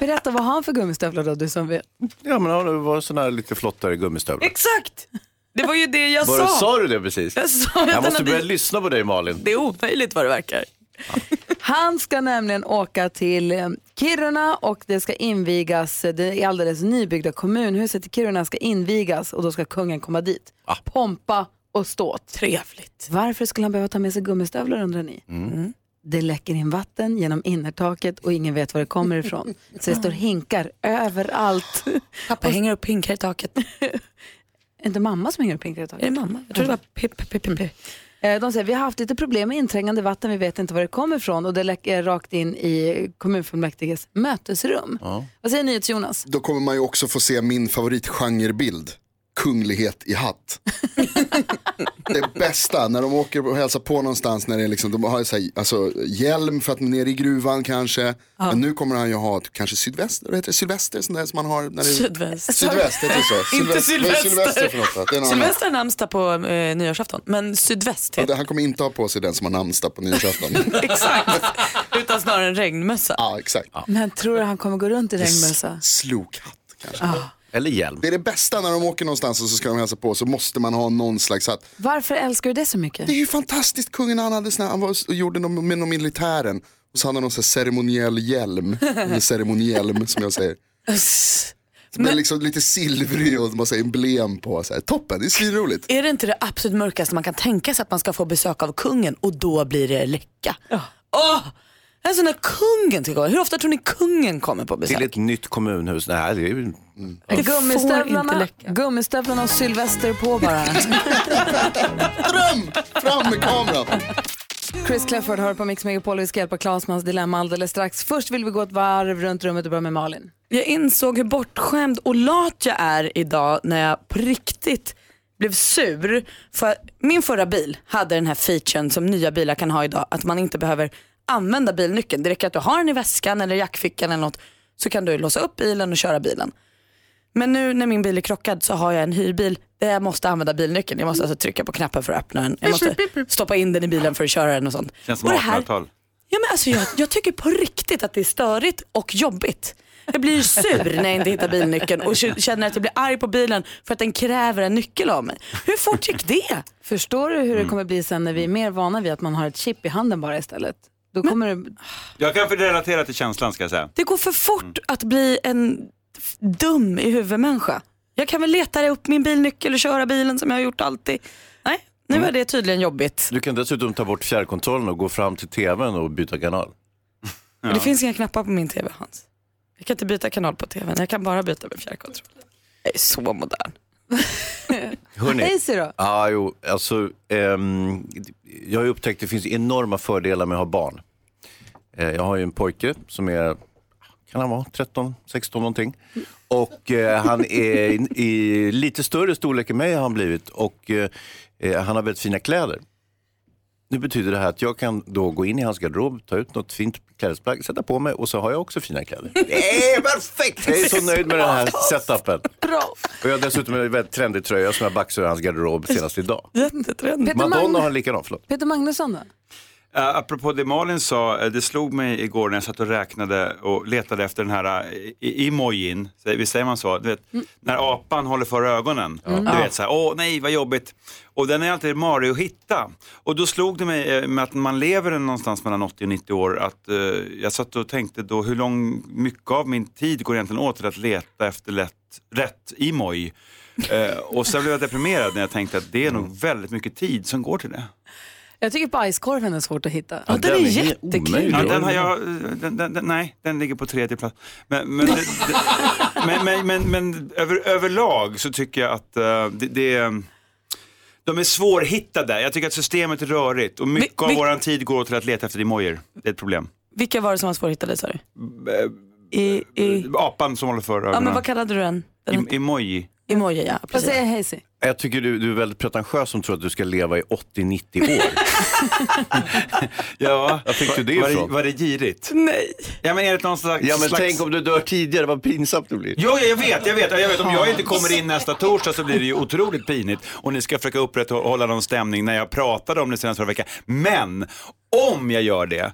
berätta vad har han för gummistövlar då, du som vet? Ja men han var sådana här lite flottare gummistövlar. Exakt! Det var ju det jag Var sa. det, sa du det precis? Jag sa att Jag måste hade- börja lyssna på dig Malin. Det är omöjligt vad det verkar. Han ska nämligen åka till eh, Kiruna och det ska invigas, eh, det är alldeles nybyggda kommunhuset i Kiruna ska invigas och då ska kungen komma dit. Ah. Pompa och ståt. Trevligt. Varför skulle han behöva ta med sig gummistövlar undrar ni? Mm. Det läcker in vatten genom innertaket och ingen vet var det kommer ifrån. Så det står hinkar överallt. Pappa hänger upp hinkar i taket. Är det inte mamma som hänger upp hinkar i Är taket? det mamma? Jag tror det var Pip, Pip, Pip, Pip. Eh, De säger vi har haft lite problem med inträngande vatten, vi vet inte var det kommer ifrån och det läcker rakt in i kommunfullmäktiges mötesrum. Vad säger NyhetsJonas? Då kommer man ju också få se min favoritgenrebild. Kunglighet i hatt. det bästa när de åker och hälsar på någonstans när det är liksom, de har så här, alltså, hjälm för att man är nere i gruvan kanske. Men nu kommer han ju ha kanske sydväster, vad heter det, sylvester sånt där som man har. När det, Sydväst. Sydväst, heter det så? Inte Sylvester- är sylvester. sylvester för något? då? Det är. Sylvester har namnsdag på eh, nyårsafton, men sydväst Ja, heter det- Han kommer inte ha på sig den som har namnsdag på nyårsafton. Exakt. Utan snarare en regnmössa. ja, exakt. Men tror du han kommer gå runt i regnmössa? Slokhatt kanske. Ah. Eller hjälm. Det är det bästa när de åker någonstans och så ska de hälsa på så måste man ha någon slags att Varför älskar du det så mycket? Det är ju fantastiskt, kungen han hade såna, han var och gjorde någon, med någon militären och så hade han någon sån här ceremoniell hjälm, eller ceremonielm som jag säger. Som är liksom lite silvrig och massa emblem på. Så här. Toppen, det är svinroligt. Är det inte det absolut mörkaste man kan tänka sig att man ska få besök av kungen och då blir det läcka? Åh! Alltså när kungen ska komma, hur ofta tror ni kungen kommer på besök? Till ett nytt kommunhus. Nej, det är ju... Det får inte Gummistövlarna, läcka. gummistövlarna och Sylvester på bara. Dröm! Fram med kameran! Chris Clefford hör på Mix Megapol och vi ska hjälpa Claes med hans dilemma alldeles strax. Först vill vi gå ett varv runt rummet och börja med Malin. Jag insåg hur bortskämd och lat jag är idag när jag på riktigt blev sur. För min förra bil hade den här featuren som nya bilar kan ha idag, att man inte behöver använda bilnyckeln. Det räcker att du har den i väskan eller jackfickan eller något så kan du låsa upp bilen och köra bilen. Men nu när min bil är krockad så har jag en hyrbil där jag måste använda bilnyckeln. Jag måste alltså trycka på knappen för att öppna den. Jag måste stoppa in den i bilen för att köra den och sånt. Känns som Och det här- 1800-tal. Ja, men alltså, jag, jag tycker på riktigt att det är störigt och jobbigt. Jag blir sur när jag inte hittar bilnyckeln och känner att jag blir arg på bilen för att den kräver en nyckel av mig. Hur fort gick det? Förstår du hur det kommer bli sen när vi är mer vana vid att man har ett chip i handen bara istället? Då kommer det... Jag kan få relatera till känslan ska jag säga. Det går för fort att bli en f- dum i huvudmänniska. Jag kan väl leta upp min bilnyckel och köra bilen som jag har gjort alltid. Nej, nu är det tydligen jobbigt. Du kan dessutom ta bort fjärrkontrollen och gå fram till tvn och byta kanal. Det finns inga knappar på min tv Hans. Jag kan inte byta kanal på tvn, jag kan bara byta med fjärrkontroll. Jag är så modern. Hörrni. Daisy då? Ja, jo, alltså, ehm, jag har ju upptäckt att det finns enorma fördelar med att ha barn. Eh, jag har ju en pojke som är, kan han vara 13, 16 någonting. Och eh, han är i, i lite större storlek än mig har han blivit och eh, eh, han har väldigt fina kläder. Nu betyder det här att jag kan då gå in i hans garderob, ta ut något fint klädesplagg, sätta på mig och så har jag också fina kläder. Det är perfekt! Jag är så nöjd med den här setupen. Bra. Och jag har dessutom en väldigt trendig tröja som jag baxade i hans garderob senast idag. Jättetrendigt. Peter Madonna Magnus- har en likadan, förlåt. Peter Magnusson då? Uh, apropå det Malin sa, eh, det slog mig igår när jag satt och räknade och letade efter den här uh, emojin, visst säger man så? Du vet, När apan håller för ögonen. Mm. Du vet så här, åh nej vad jobbigt. Och den är alltid marig att hitta. Och då slog det mig med att man lever någonstans mellan 80 och 90 år, att eh, jag satt och tänkte då hur lång, mycket av min tid går egentligen åt till att leta efter lätt, rätt emoj. Eh, och sen blev jag deprimerad när jag tänkte att det är nog väldigt mycket tid som går till det. Jag tycker bajskorven är svårt att hitta. Ja, den har jag, den, den, den, nej, den ligger på tredje plats. Men, men, det, det, men, men, men, men över, överlag så tycker jag att eh, det, det är- de är svårhittade. Jag tycker att systemet är rörigt och mycket Vi- av vi- våran tid går till att leta efter emojer. Det är ett problem. Vilka var det som var svårhittade sa du? Eh, I, i... Apan som håller för ögonen. Ja men vad kallade du den? den Em- emoji. Emoji ja, Vad precis. säger Hazy? Jag tycker du, du är väldigt pretentiös som tror att du ska leva i 80-90 år. Ja, Var fick du det var, ifrån? var det girigt? Nej. Ja men är det någon slags... Ja men slags... tänk om du dör tidigare, vad pinsamt det blir. Jo, ja, jag vet, jag vet. Jag vet. Om jag inte kommer in nästa torsdag så blir det ju otroligt pinigt. Och ni ska försöka upprätthålla någon stämning när jag pratade om det senast förra veckan. Men om jag gör det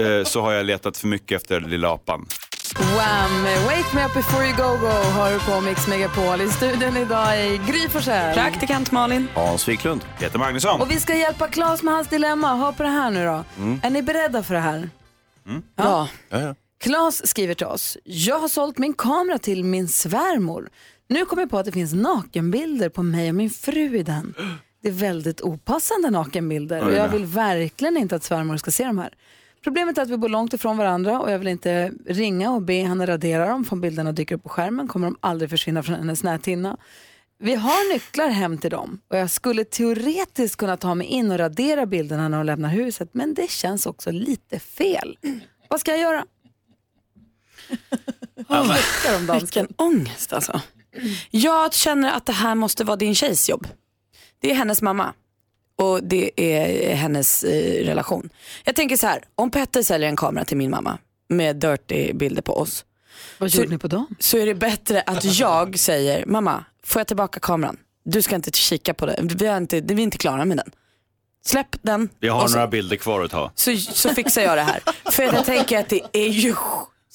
eh, så har jag letat för mycket efter lilla apan. Wham! Wake me up before you go go hör du på Mix Megapol. I studion idag är Gry Forssell. Praktikant Malin. Hans Wiklund. Peter Magnusson. Och vi ska hjälpa Claes med hans dilemma. Hör på det här nu då. Mm. Är ni beredda för det här? Ja. Ja, ja. Claes skriver till oss. Jag har sålt min kamera till min svärmor. Nu kommer jag på att det finns nakenbilder på mig och min fru i den. Det är väldigt opassande nakenbilder och jag vill verkligen inte att svärmor ska se de här. Problemet är att vi bor långt ifrån varandra och jag vill inte ringa och be henne radera dem. Om bilderna dyker upp på skärmen kommer de aldrig försvinna från hennes näthinna. Vi har nycklar hem till dem och jag skulle teoretiskt kunna ta mig in och radera bilderna när de lämnar huset men det känns också lite fel. Vad ska jag göra? Oh, Vilken ångest alltså. Jag känner att det här måste vara din tjejs jobb. Det är hennes mamma och det är hennes eh, relation. Jag tänker så här, om Petter säljer en kamera till min mamma med dirty bilder på oss. Vad så, gjorde ni på dem? Så är det bättre att jag säger, mamma, får jag tillbaka kameran? Du ska inte kika på det, vi är inte, vi är inte klara med den. Släpp den. Vi har så- några bilder kvar att ta. så, så fixar jag det här. För att jag tänker att det är ju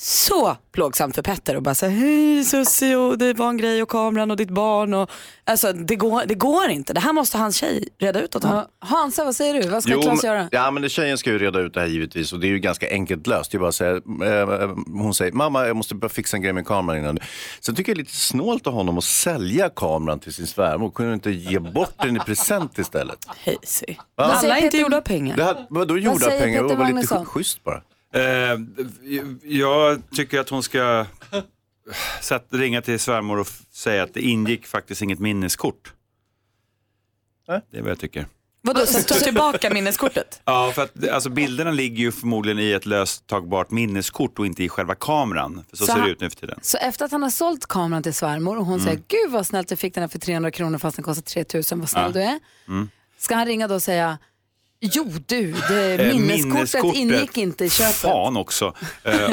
så plågsamt för Petter och bara säga hej Susie och det var en grej och kameran och ditt barn. Och, alltså det går, det går inte. Det här måste hans tjej reda ut åt honom. Hansa, vad säger du? Vad ska Jo, Claes göra? Ja, men det, tjejen ska ju reda ut det här givetvis och det är ju ganska enkelt löst. Det är bara att säga, eh, hon säger, mamma jag måste bara fixa en grej med kameran innan. Sen tycker jag det är lite snålt av honom att sälja kameran till sin svärmor. Kunde inte ge bort den i present istället? Hazy. Va? Alla är inte gjorda pengar. Det här, vadå gjorda säger pengar? Det var lite schysst bara. Eh, jag tycker att hon ska sätt, ringa till svärmor och säga att det ingick faktiskt inget minneskort. Det är vad jag tycker. Vadå, så ta tillbaka minneskortet? Ja, för att alltså, bilderna ligger ju förmodligen i ett löstagbart minneskort och inte i själva kameran. För så, Så ser han- det ut nu för tiden. Så efter att han har sålt kameran till svärmor och hon Mm. säger gud vad snällt jag fick den här för 300 kronor fast den kostar 3000, vad snäll Ja. du är. Mm. Ska han ringa då och säga jo du, det, Eh, minneskortet, ingick inte i köpet. Fan också. Eh,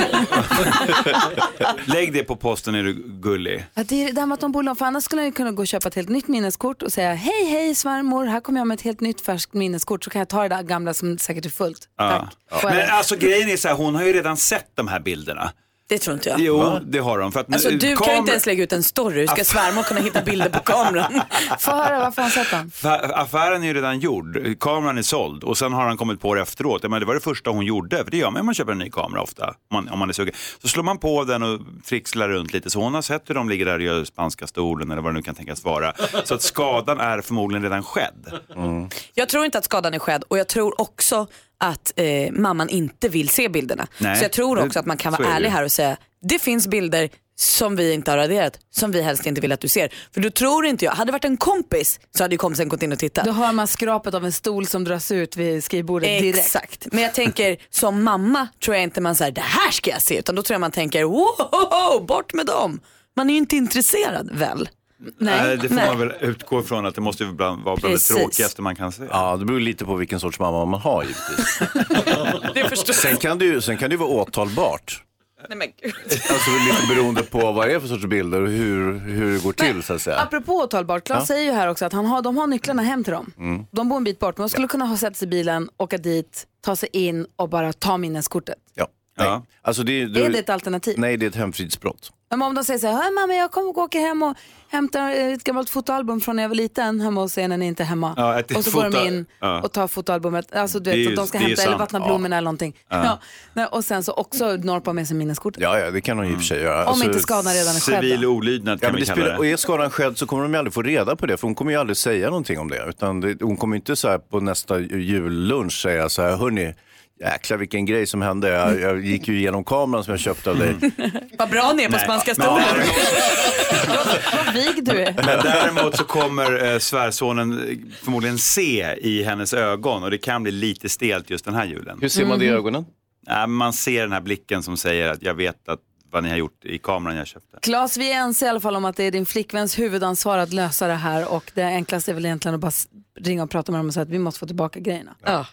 Lägg det på posten är du gullig. Ja, det är det här med att de borde, för annars skulle ju kunna gå och köpa ett helt nytt minneskort och säga hej hej svärmor, här kommer jag med ett helt nytt färskt minneskort så kan jag ta det där gamla som säkert är fullt. Ja. Får jag Men det? alltså grejen är så här, hon har ju redan sett de här bilderna. Det tror inte jag. Jo, det har de. För att, Alltså, du kan ju inte ens lägga ut en story. Hur ska svärmor kunna hitta bilder på kameran? Få höra, varför har han sett den? Affären är ju redan gjord, kameran är såld och sen har han kommit på det efteråt. Men det var det första hon gjorde, för det gör man om man köper en ny kamera ofta, om man, om man är sugen. Så slår man på den och trixlar runt lite, så hon har sett hur de ligger där och gör spanska stolen eller vad det nu kan tänkas vara. Så att skadan är förmodligen redan skedd. Jag tror inte att skadan är skedd och jag tror också att eh, mamman inte vill se bilderna. Nej, så jag tror det- också att man kan är vara ärlig här och säga det finns bilder som vi inte har raderat, som vi helst inte vill att du ser. För då tror inte jag, hade det varit en kompis så hade ju kompisen gått in och tittat. Då hör man skrapet av en stol som dras ut vid skrivbordet direkt. Exakt, men jag tänker som mamma tror jag inte man säger det här ska jag se utan då tror jag man tänker wow, bort med dem. Man är ju inte intresserad väl? Nej, det får Nej. man väl utgå ifrån att det måste ju ibland vara bland det tråkigaste man kan se. Ja, det beror lite på vilken sorts mamma man har givetvis. Det förstår Sen kan det ju, sen kan det ju vara åtalbart. Nej, men gud. Alltså lite beroende på vad det är för sorts bilder och hur, hur det går till så att säga. Apropå åtalbart, Claes Ja. säger ju här också att han har, de har nycklarna hem till dem. Mm. De bor en bit bort, men de skulle kunna ha sätta sig i bilen, åka dit, ta sig in och bara ta minneskortet. Ja. Nej. Alltså det, Är det ett alternativ? Nej, det är ett hemfridsbrott. Men om de säger så här, "Hej, mamma jag kommer gå åka hem och hämta ett gammalt fotoalbum från när jag var liten hemma hos er när ni inte är hemma. Ja, ett och så går de in ja. och tar fotoalbumet, alltså du Det är vet, ju- att de ska det är hämta ju eller sant. vattna Ja. blommorna eller någonting. Ja. Ja. Nej, och sen så också norpa med sig minneskortet. Ja, ja, det kan de i och för sig göra. Om inte skadan redan är skedd. då. Civil olydnad Ja, kan men vi det kalla spelar, det. och är skadan skedd så kommer de ju aldrig få reda på det, för hon kommer ju aldrig säga någonting om det. Utan det, hon kommer inte så här på nästa jullunch säga så här, hörni, jäklar vilken grej som hände. Jag, jag gick ju igenom kameran som jag köpte av dig. Vad bra ni är på Nej, spanska stolen. Vad vig du är. Men däremot så kommer eh, svärsonen eh, förmodligen se i hennes ögon och det kan bli lite stelt just den här julen. Hur ser man det i ögonen? Ja, man ser den här blicken som säger att jag vet att vad ni har gjort i kameran jag köpte. Claes, vi är ense i alla fall om att det är din flickväns huvudansvar att lösa det här och det enklaste är väl egentligen att bara ringa och prata med dem och säga att vi måste få tillbaka grejerna. Ja.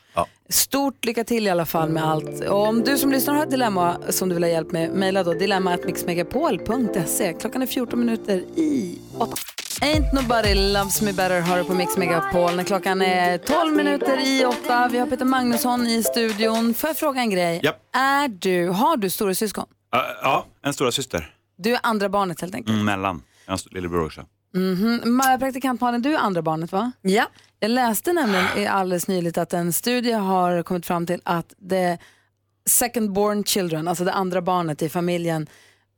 Stort lycka till i alla fall med allt. Och om du som lyssnar har ett dilemma som du vill ha hjälp med, mejla då dilemma.mixmegapol.se. Klockan är 14 minuter i 8. Ain't nobody loves me better har du på Mix Megapol när klockan är 12 minuter i 8. Vi har Peter Magnusson i studion. Får jag fråga en grej? Japp. Är du, har du stora syskon? Ja, en stora syster. Du är andra barnet helt enkelt. Mm, mellan. Jag har en lillebror också. Mhm. Ma- Praktikant Malin, du är andra barnet va? Ja. Jag läste nämligen alldeles nyligt att en studie har kommit fram till att det second born children, alltså det andra barnet i familjen,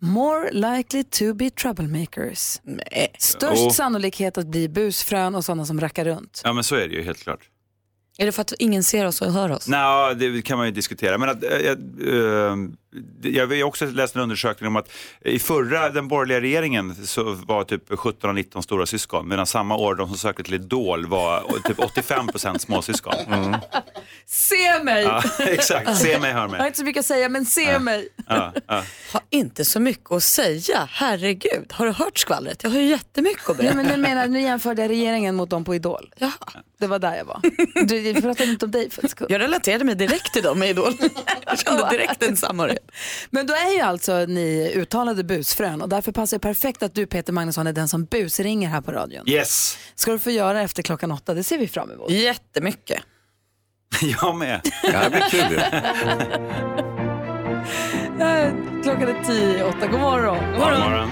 more likely to be troublemakers. Störst Jo. sannolikhet att bli busfrön och sådana som rackar runt. Ja men så är det ju helt klart. Är det för att ingen ser oss och hör oss? Nej, det kan man ju diskutera. Men att, jag, eh, jag har också läst en undersökning om att i förra, den borgerliga regeringen, så var typ 17 och 19 stora syskon. Medan samma år de som sökte till Idol var typ 85 procent småsyskon. Se mig! Ja, exakt, se mig, hör Jag har mig. inte så mycket att säga, men se Ja. mig. Ja, ja. Har inte så mycket att säga. Herregud, har du hört skvallret? Jag har ju jättemycket att Nej, berätta. men nu, menar, nu jämförde jag regeringen mot dem på Idol. Ja. Det var där jag var. Du, jag pratade inte om dig för ett sekund. Jag relaterade mig direkt till dem i Idol. Jag kände direkt en samhörighet. Men då är ju alltså ni uttalade busfrön och därför passar det perfekt att du Peter Magnusson är den som busringer här på radion. Yes, Ska du få göra efter klockan åtta, det ser vi fram emot. Jättemycket. jag med. Det blir kul Klockan är tio i åtta. God morgon. God God morgon.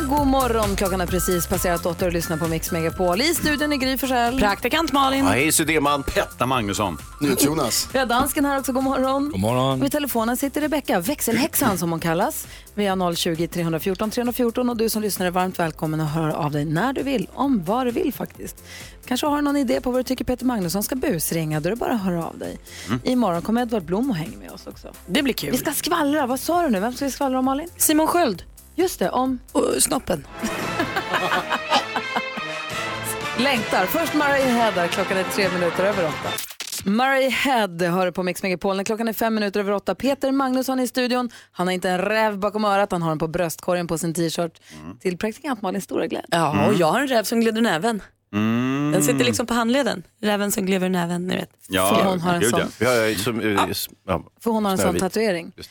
Men god morgon. Klockan är precis passerat åtta och lyssnar på Mix Megapol. I studion är Gry Forssell. Praktikant Malin. Ja, hej Sudéman. Petta Magnusson. Jonas. Vi har dansken här också. God morgon. God morgon. Vid telefonen sitter Rebecka, växelhäxan som hon kallas. Vi har 020 314 314 och du som lyssnar är varmt välkommen att höra av dig när du vill, om vad du vill faktiskt. Kanske har någon idé på vad du tycker Peter Magnusson ska busringa, då är det bara att höra av dig. Imorgon kommer Edvard Blom och hänger med oss också. Det blir kul. Vi ska skvallra, vad sa du nu? Vem ska vi skvallra om Malin? Simon Sköld. Just det, om... Och snoppen. Längtar. Först Murray Head, klockan är tre minuter över åtta. Murray Head hör på Mix Megapol när klockan är fem minuter över åtta. Peter Magnusson i studion. Han har inte en räv bakom örat, han har den på bröstkorgen på sin t-shirt. Till praktikant Malins stora glädje. Ja, och jag har en räv som glider näven. Mm. Den sitter liksom på handleden. Räven som glider näven, ni vet. Ja, För hon har en sån. ja. Ja, ja, som, ja. För hon har en sån tatuering. Just.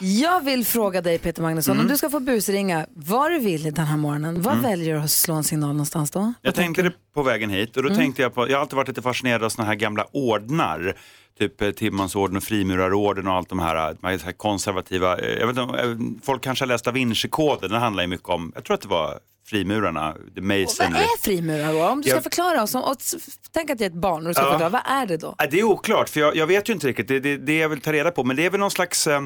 Jag vill fråga dig Peter Magnusson, Mm. om du ska få busringa var du vill den här morgonen, var väljer du att slå en signal någonstans då? Jag tänkte det på vägen hit och då tänkte jag på, jag har alltid varit lite fascinerad av såna här gamla ordnar. Typ eh, Timmonsorden och Frimurarorden och allt de här, eh, de här konservativa, eh, jag vet inte, folk kanske har läst Da Vinci-koden, den handlar ju mycket om, jag tror att det var frimurarna, the Vad masonry. är frimurare? Om du ska Jag- förklara oss, om, och, tänk att jag är ett barn och du ska Ja. förklara, vad är det då? Ja, Det är oklart, för jag, jag vet ju inte riktigt. Det, det, det jag vill ta reda på. Men det är väl någon slags eh,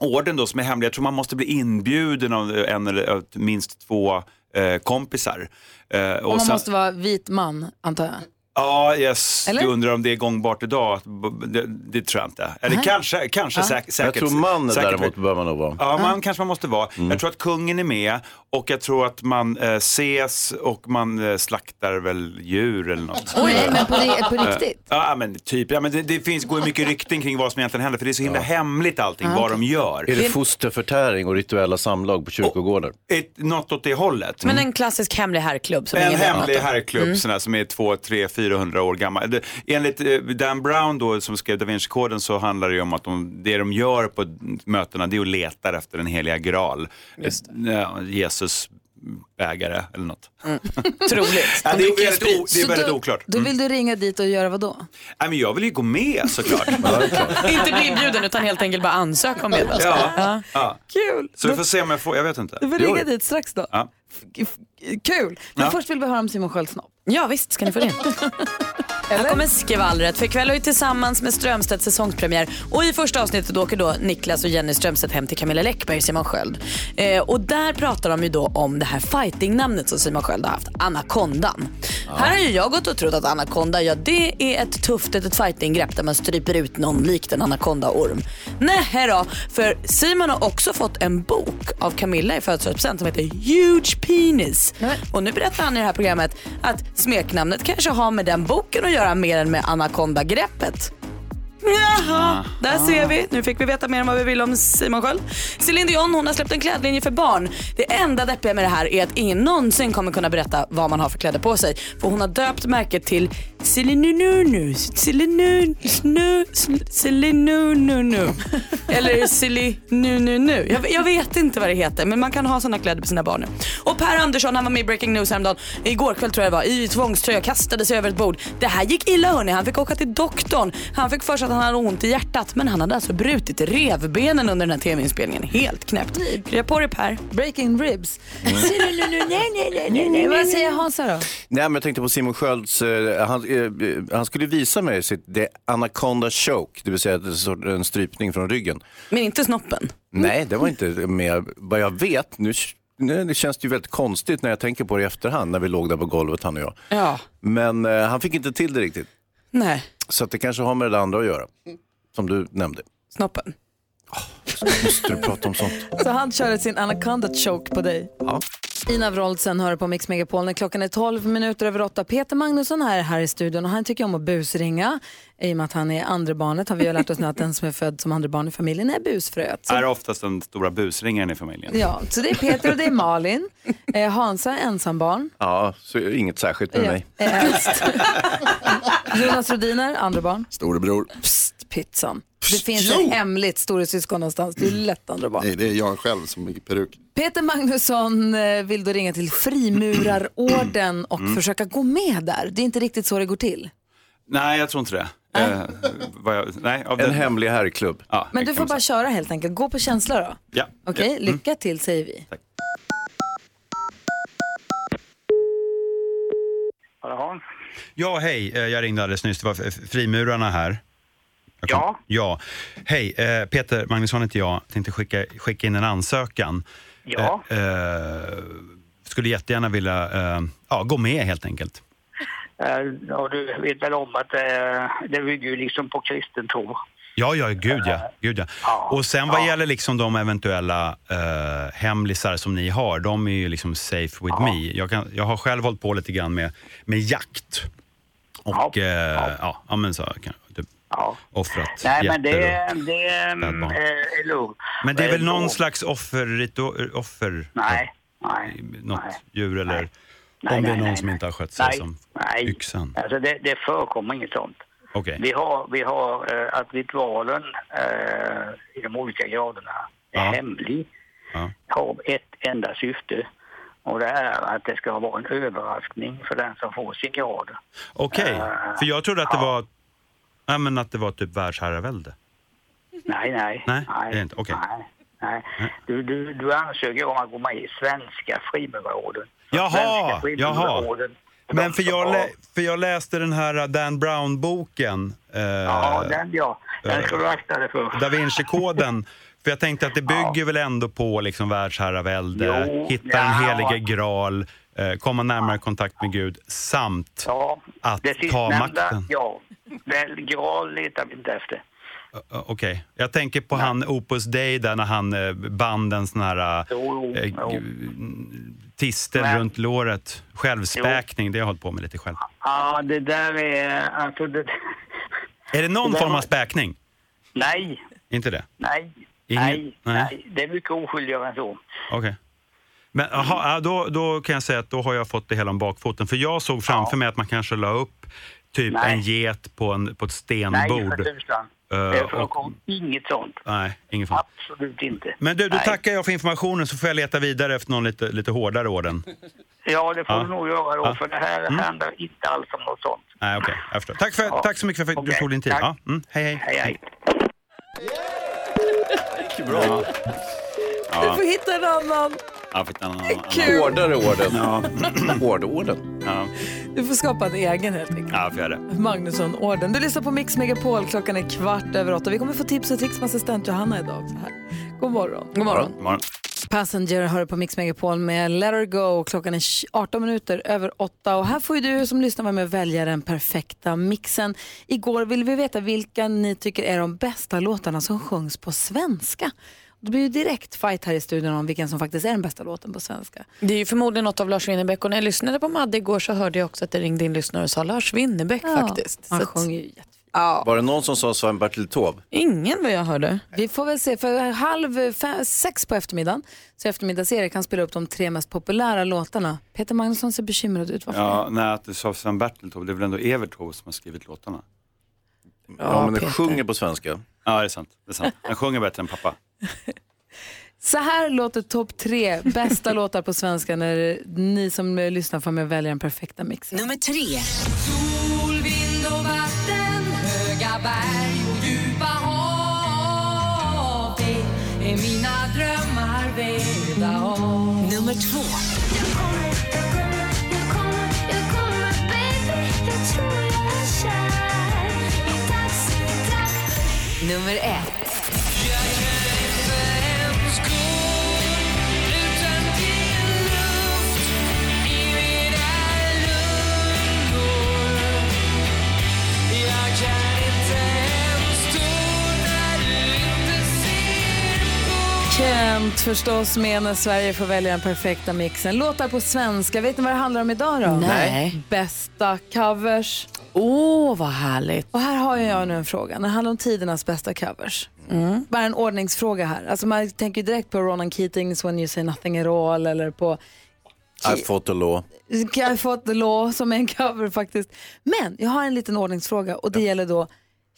orden då som är hemlig. Jag tror man måste bli inbjuden av en eller av minst två eh, kompisar. Eh, Och man sen- måste vara vit man, antar jag. Ja, yes. Eller? Du undrar om det är gångbart idag? Det, det tror jag inte. Eller Nej. kanske, kanske Ja. säk, säkert. Jag tror man säkert- däremot bör man nog vara. Ja, man kanske man måste vara. Jag tror att kungen är med och jag tror att man eh, ses och man eh, slaktar väl djur eller något. Oj, men på, på riktigt? Ja, men typ. Ja, men det, det finns, går mycket rykten kring vad som egentligen händer för det är så himla hemligt allting, Ah, vad de gör. Är det fosterförtäring och rituella samlag på kyrkogårdar? Ett, något åt det hållet. Men en klassisk hemlig herrklubb som En hemlig herrklubb Mm. sån här, som är 2, 3, 400 år gammal. Enligt eh, Dan Brown då, som skrev Da Vinci-koden så handlar det ju om att de, det de gör på mötena det är att leta efter den heliga graal. Ja, Jesus bägare eller något. Troligt. Ja, det, är väldigt, o, det är väldigt då, oklart. Då vill du ringa dit och göra vad då? Nej, men jag vill ju gå med såklart. Inte bli inbjuden utan helt enkelt bara ansöka om medlemskap. ja, ja. Kul! Så vi får se om jag får, jag vet inte. Du får ringa dit strax då. Ja. Kul! Men Ja. först vill vi höra om Simon Skölds snopp. Ja visst ska ni få det. Här kommer skvallret. För ikväll har vi tillsammans med Strömstedt säsongspremiär. Och i första avsnittet åker då Niklas och Jenny Strömstedt hem till Camilla Läckberg, Simon Sköld. Eh, och där pratar de ju då om det här fightingnamnet som Simon Sköld har haft, Anakondan. Här har ju jag gått och trott att Anakonda, ja det är ett tufft ett fightinggrepp där man stryper ut någon likt en anakondaorm. Nej då, för Simon har också fått en bok av Camilla i födelsedagspresent som heter Huge Penis. Och nu berättar han i det här programmet att smeknamnet kanske har med den boken att göra mer än med anakondagreppet. Jaha, där ser vi. Nu fick vi veta mer om vad vi vill om Simon Sköld. Céline Dion hon har släppt en klädlinje för barn. Det enda deppiga med det här är att ingen någonsin kommer kunna berätta vad man har för kläder på sig. För hon har döpt märket till Celinununu. Celinunu. Celinununu. Eller Celinununu. Jag, jag vet inte vad det heter men man kan ha såna kläder på sina barn nu. Och Per Andersson han var med i Breaking News häromdagen. Igår kväll tror jag det var. I tvångströja kastade sig över ett bord. Det här gick illa hörni. Han fick åka till doktorn. Han fick för sig att han hade ont i hjärtat men han hade alltså brutit revbenen under den här tv-inspelningen. Helt knäppt. Krya på dig Per. Breaking ribs. Vad säger Hansa då? Nej, men jag tänkte på Simon Skölds, eh, han, eh, han skulle visa mig sitt det anaconda choke, det vill säga en strypning från ryggen. Men inte snoppen. Nej, det var inte med. Vad jag vet, nu, nu det känns det ju väldigt konstigt när jag tänker på det i efterhand, när vi låg där på golvet han och jag. Ja. Men eh, han fick inte till det riktigt. Nej. Så att det kanske har med det andra att göra, som du nämnde. Snoppen. Måste du prata om sånt? Så han körde sin anaconda choke på dig. Ja. Ina Wroldsen hör på Mix Megapol när klockan är 12 minuter över 8. Peter Magnusson är här i studion och han tycker om att busringa. I och med att han är andra barnet har vi ju lärt oss nu att den som är född som andra barn i familjen är busfröet. Så, Är oftast den stora busringaren i familjen. ja, så det är Peter och det är Malin. Eh, Hansa är ensambarn. Ja, så inget särskilt med Ja, mig. är äldst. Jonas Rodiner, andra barn. Storebror. Psst, pizzan. Det finns Jo! ett hemligt storasyskon någonstans. Du är lätt andra barn. Nej, det är jag själv som är peruk. Peter Magnusson eh, vill då ringa till Frimurarorden och Mm. försöka gå med där. Det är inte riktigt så det går till. Nej, jag tror inte det. Eh, vad jag, nej, av En den- hemlig herrklubb. Ja, Men det du får bara köra helt enkelt. Gå på känsla då. Ja. Okej, Ja. Mm. lycka till säger vi. Jaha. Ja, hej. Eh, Jag ringde alldeles nyss. Det var frimurarna här. Ja. Ja. Hej, eh, Peter Magnusson heter jag. Tänkte skicka, skicka in en ansökan. Ja. Eh, eh, skulle jättegärna vilja eh, ja, gå med helt enkelt. Eh, Och du vet väl om att eh, det bygger ju liksom på kristen tro. Ja, ja, gud ja. Gud, ja. Och sen vad gäller liksom de eventuella eh, hemlisar som ni har, de är ju liksom safe with me. Jag, kan, jag har själv hållit på lite grann med, med jakt. Och ja, ja. ja men så kan, typ, offrat Nej, men det, det spädbarn. eh, är lugnt. Men det är väl Eh, någon då- slags offer, offer Nej, nej. något djur eller Nej, om det är nej, någon nej, som nej. inte har skött sig Nej, som nej. yxan. Alltså det, det förekommer inget sånt. Okej. Vi har, vi har eh, att ritualen eh, i de olika graderna är Ja. hemlig. Ja. Har ett enda syfte. Och det är att det ska vara en överraskning för den som får sin grad. Okej, Eh, för jag trodde att det var Ja, men att det var typ världsherravälde. Nej, nej. Nej, det är inte. Okej. Nej, nej. Du, du, du ansöker om att gå med i Svenska Frimurarorden. Jaha, Svenska Frimurarorden. Men för jag, lä- för jag läste den här Dan Brown-boken. eh, Ja, den ja. Den ska du akta dig för. Da Vinci-koden. För jag tänkte att det bygger väl ändå på liksom världsherravälde, hitta ja. den helige graal, eh, komma närmare kontakt med Gud samt Ja, att det ta makten. ja. Väl, graal letar vi inte efter. Okej, jag tänker på han Opus Dei där när han eh, band en sån här Jo, eh, jo. g- tistel Men- runt låret. Självspäkning, det har jag hållit på med lite själv. Ja, det där är... Alltså det, Är det någon Det form av späkning? nej, Inte det? nej, Ingen- nej, nej. nej. Det är mycket oskyldigare än så. Okej. Men aha, ja, då, då kan jag säga att då har jag fått det hela om bakfoten. För jag såg framför mig att man kanske la upp typ Nej. en get på, en, på ett Nej, stenbord. för tusan. Eh, Det och- förekommer inget sånt. Nej, ingen fara. Absolut inte. Men du, då Nej. tackar jag för informationen så får jag leta vidare efter någon lite, lite hårdare orden. Ja, det får Ja. du nog göra då, Ja. för det här Mm. handlar inte alls om något sånt. Nej, okej, jag förstår. Tack, för, Ja. tack så mycket för att du Okej, tog din tid. Ja, mm, hej, hej. Hej, hej. Bra. Du får hitta en annan. Kul. Hårdare orden. Ja. Hårdorden. Ja. Du får skapa en egen helt enkelt. Ja, får det. Magnusson-orden. Du lyssnar på Mix Megapol. Klockan är kvart över åtta. Vi kommer få tips och tricks med assistent Johanna idag. Så här. God morgon. God morgon. God morgon. Passenger hör på Mix Megapol med Let Her Go. Klockan är 18 minuter över åtta. Och här får ju du som lyssnar vara med och välja den perfekta mixen. Igår ville vi veta vilka ni tycker är de bästa låtarna som sjungs på svenska. Det blir ju direkt fight här i studion om vilken som faktiskt är den bästa låten på svenska. Det är ju förmodligen något av Lars Winnerbäck och när jag lyssnade på Madde igår så hörde jag också att det ringde in lyssnare och sa Lars Winnerbäck Ja, faktiskt. han sjunger ju Ja. Var det någon som sa Sven-Bertil Taube? Ingen vad jag hörde. Vi får väl se, för halv fem, sex på eftermiddagen så eftermiddags-Erik kan spela upp de tre mest populära låtarna. Peter Magnusson ser bekymrad ut. Varför? Ja, nej, att du sa Sven-Bertil Taube, det är väl ändå Evert Taube som har skrivit låtarna? Ja, men Peter. den sjunger på svenska. Ja, det är sant. Det är sant. Han sjunger bättre än pappa. Så här låter topp tre bästa låtar på svenska när ni som lyssnar får med välja den perfekta mixen. Nummer tre. Sol, vind och vatten, höga berg och djupa hav. Det är mina drömmar vävda av. Nummer två. Nummer ett. Kent förstås med när Sverige får välja den perfekta mixen. Låtar på svenska. Vet ni vad det handlar om idag då? Nej. Bästa covers. Åh, vad härligt. Och här har jag nu en fråga. Det handlar om tidernas bästa covers. Bara en ordningsfråga här. Alltså man tänker ju direkt på Ronan Keatings When You Say Nothing At All eller på I fought the law. I fought the law som är en cover faktiskt. Men jag har en liten ordningsfråga och det gäller då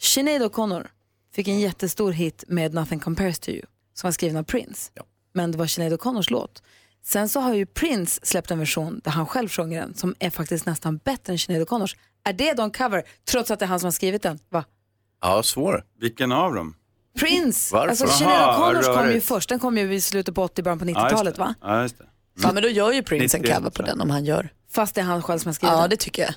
Sinead O'Connor. fick en jättestor hit med Nothing Compares To You som var skriven av Prince. Men det var Sinéad O'Connors låt. Sen så har ju Prince släppt en version där han själv sjunger den som är faktiskt nästan bättre än Sinéad O'Connors. Är det då en cover trots att det är han som har skrivit den? Va? Ja, svår. Vilken av dem? Prince! Varför? Alltså Aha, Sinéad O'Connors kom ju först, den kom ju i slutet på 80 början på Ja, just 90-talet det. va? Ja, just det. Ja, men då gör ju Prince en 90, cover på den om han gör. Fast det är han själv som har skrivit Ja, den. det tycker jag.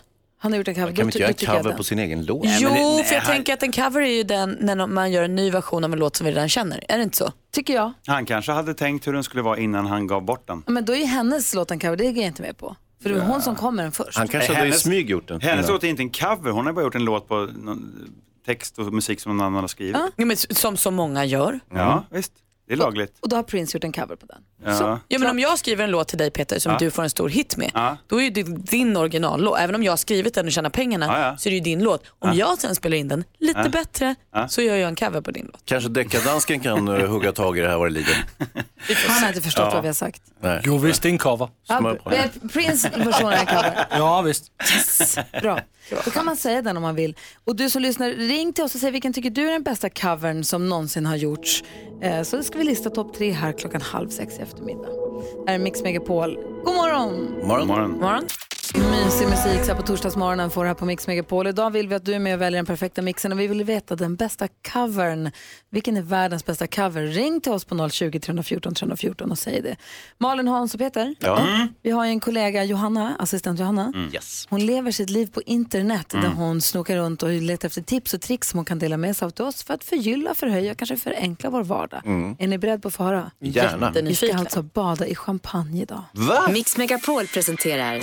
Han har gjort en cover. Kan Då inte göra en cover på sin egen låt? jo, nej, för jag han- tänker att en cover är ju den när man gör en ny version av en låt som vi redan känner. Är det inte så? Tycker jag. Han kanske hade tänkt hur den skulle vara innan han gav bort den. Men då är ju hennes låt en cover, det går jag inte med på. För det var hon som kom med den först. Han kanske hade i Hennes- smyg gjort den. Hennes låt är inte en cover, hon har bara gjort en låt på någon text och musik som någon annan har skrivit. Ja. Men som så många gör. Ja, visst. Det är lagligt. Och då har Prince gjort en cover på den. Ja. Ja, men om jag skriver en låt till dig Peter som Ja. du får en stor hit med, Ja. då är ju det din originallåt. Även om jag har skrivit den och tjänar pengarna Ja, ja. så är det ju din låt. Om jag sen spelar in den lite Ja. bättre Ja. så gör jag en cover på din låt. Kanske deckardansken kan uh, hugga tag i det här vad det lider. Han har inte förstått Ja. vad vi har sagt. Nej. Jo visst, det är en cover. Eh, Prince version är en cover. Ja visst. Bra. Då kan man säga den om man vill. Och du som lyssnar, ring till oss och säg vilken tycker du är den bästa covern som någonsin har gjorts. Eh, så ska vi lista topp tre här klockan halv sex eftermiddag. Här är Mix Megapol. God morgon! Morgon. Morgon. Morgon. Mysig musik så här på torsdagsmorgonen får du här på Mix Megapol. Idag vill vi att du är med och väljer den perfekta mixen och vi vill veta den bästa covern. Vilken är världens bästa cover? Ring till oss på 020 314 314 och säg det. Malin, Hans och Peter, Ja. vi har ju en kollega, Johanna, assistent Johanna. Yes. Hon lever sitt liv på internet där hon snokar runt och letar efter tips och tricks som hon kan dela med sig av till oss för att förgylla, förhöja, kanske förenkla vår vardag. Är ni beredda på att få höra? Gärna. Vi ska alltså bada i champagne idag. Va? Mix Megapol presenterar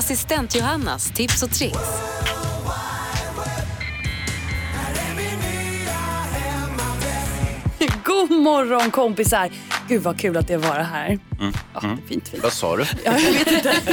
Assistent Johannas tips och tricks. God morgon kompisar! Gud vad kul att det var här. Ja, fint, fint. Vad sa du? Ja, jag vet inte.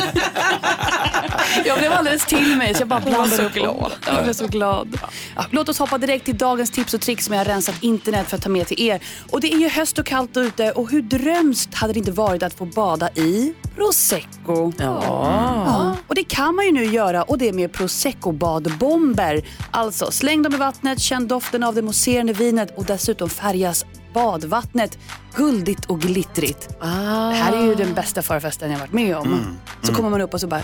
jag blev alldeles till mig så jag bara blandade upp. glad. Jag blev så glad. Ja, låt oss hoppa direkt till dagens tips och tricks som jag har rensat internet för att ta med till er. Och det är ju höst och kallt ute och hur drömskt hade det inte varit att få bada i prosecco. Ja. Och det kan man ju nu göra och det med prosecco-badbomber. Alltså släng dem i vattnet, känn doften av det mousserande vinet och dessutom färgas badvattnet guldigt och glittrigt. Det här är ju den bästa förfesten jag varit med om. Så kommer man upp och så bara,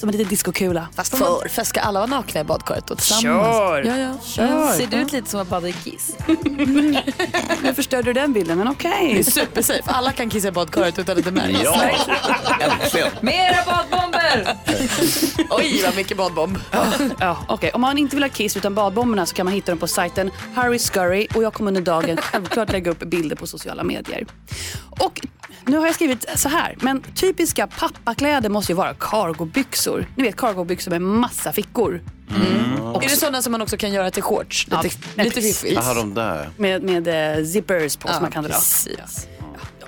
som en liten diskokula. Fast förfest, ska alla vara nakna i badkaret då tillsammans? Kör! Ja, ja. Kör! Ser du ut lite som att bada i kiss? Nu förstörde du den bilden, men Det okej. är supersafe. Alla kan kissa i badkaret utan att det märks. Ja, äntligen. Mera badbomber! Oj, vad mycket badbomb. Ja, okej. Om man inte vill ha kiss utan badbomberna så kan man hitta dem på sajten Harry Scurry och jag kommer under dagen självklart lägga upp bilder på sociala medier. Och nu har jag skrivit så här, men typiska pappakläder måste ju vara cargobyxor. Ni vet cargobyxor med massa fickor. Är det sådana som man också kan göra till shorts? Lite, Ja, lite fiffigt. Jaha, de där. Med, med eh, zippers på som man kan dra. precis.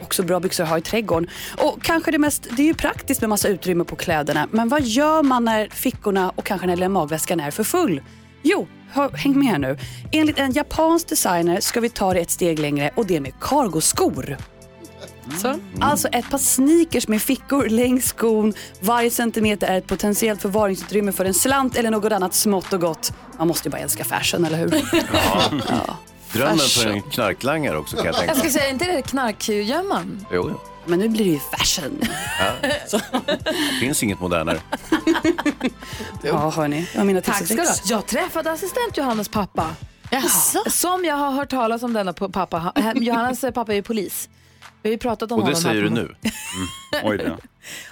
Också bra byxor att ha i trädgården. Och kanske det mest, det är ju praktiskt med massa utrymme på kläderna. Men vad gör man när fickorna och kanske när magväskan är för full? Jo, hör, häng med här nu. Enligt en japansk designer ska vi ta det ett steg längre och det med cargoskor. Så. Alltså ett par sneakers med fickor längs skon. Varje centimeter är ett potentiellt förvaringsutrymme för en slant eller något annat smått och gott. Man måste ju bara älska fashion, eller hur? Ja. Drömmen för Fashion. en knarklangare också kan jag tänka Jag ska säga, inte det knarkgömman? Jo, jo. Men nu blir det ju fashion. Det finns inget modernare. Ja, hörni. Jag mina Tack ska du ha. Jag träffade assistent Johannas pappa. Jaså? Som jag har hört talas om denna pappa. Ha- Johannas pappa är ju polis. Vi har ju pratat om Och det honom. här säger du på- nu. Oj då.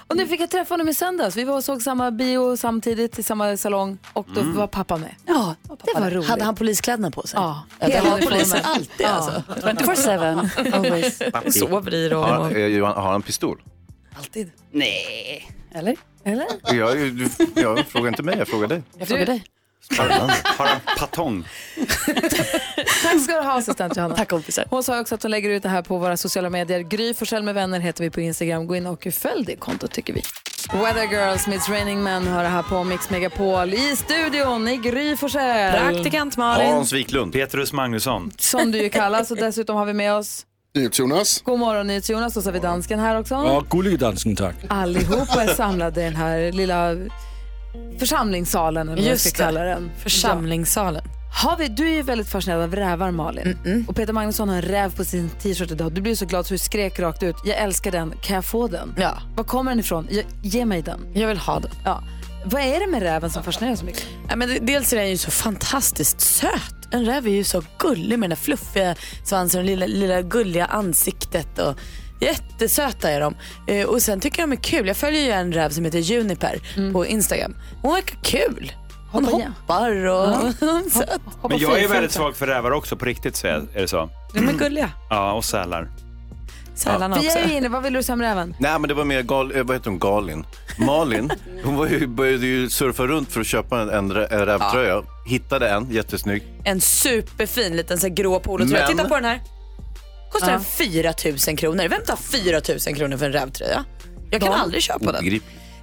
Och nu fick jag träffa honom i söndags. Vi var och såg samma bio samtidigt i samma salong och då var pappa med. Ja, Det var roligt. Hade han poliskläderna på sig? Ja, Ja, det hela har poliser uniformen. alltid Ja. alltså. 24-7, always. Sover i dem. Har, eh, Johan, har han pistol? Alltid. Nej. Eller? Eller? Jag, du, jag frågar inte mig, jag frågar dig. Jag frågar dig. Spännande. Har han patong? Tack ska du ha assistent Johanna. Tack kompisar. Hon sa också att hon lägger ut det här på våra sociala medier. Gry Forssell med vänner heter vi på Instagram. Gå in och följ det kontot tycker vi. Weather Girls meets Raining Men hör det här på Mix Megapol. I studion i Gry Forssell. Praktikant Malin. Hans Wiklund. Petrus Magnusson. Som du ju kallas och dessutom har vi med oss Jonas. God morgon NyhetsJonas och så har vi dansken här också. Ja, gullige dansken tack. Allihopa är samlade i den här lilla församlingssalen eller vad jag ska kalla den. Församlingssalen. Har vi, du är ju väldigt fascinerad av rävar Malin. Och Peter Magnusson har en räv på sin t-shirt idag. Du blir så glad så du skrek rakt ut. Jag älskar den, kan jag få den? Ja. Var kommer den ifrån? Jag, ge mig den. Jag vill ha den. Ja. Vad är det med räven som fascinerar så mycket? Ja, men det- dels är den ju så fantastiskt söt. En räv är ju så gullig med den där fluffiga svansen och lilla, lilla gulliga ansiktet. Och jättesöta är de. Eh, och sen tycker jag de är kul. Jag följer ju en räv som heter Juniper på Instagram. Hon verkar kul. Hon Hoppa igen. hoppar och söt. Men jag är väldigt svag för rävar också, på riktigt så är är det så. De är gulliga. Ja, och sälar. Sälarna Vi också. är ju inne, vad vill du säga om räven? Nej men det var mer gal, eh, vad heter hon, Galin. Malin, hon var ju, började ju surfa runt för att köpa en, en rä- en rävtröja. Hittade en, jättesnygg. En superfin liten så här grå polotröja. Men- Titta på den här. Kostar Ja. den 4 000 kronor. Vem tar 4 000 kronor för en rävtröja? Jag kan Ja. aldrig köpa den.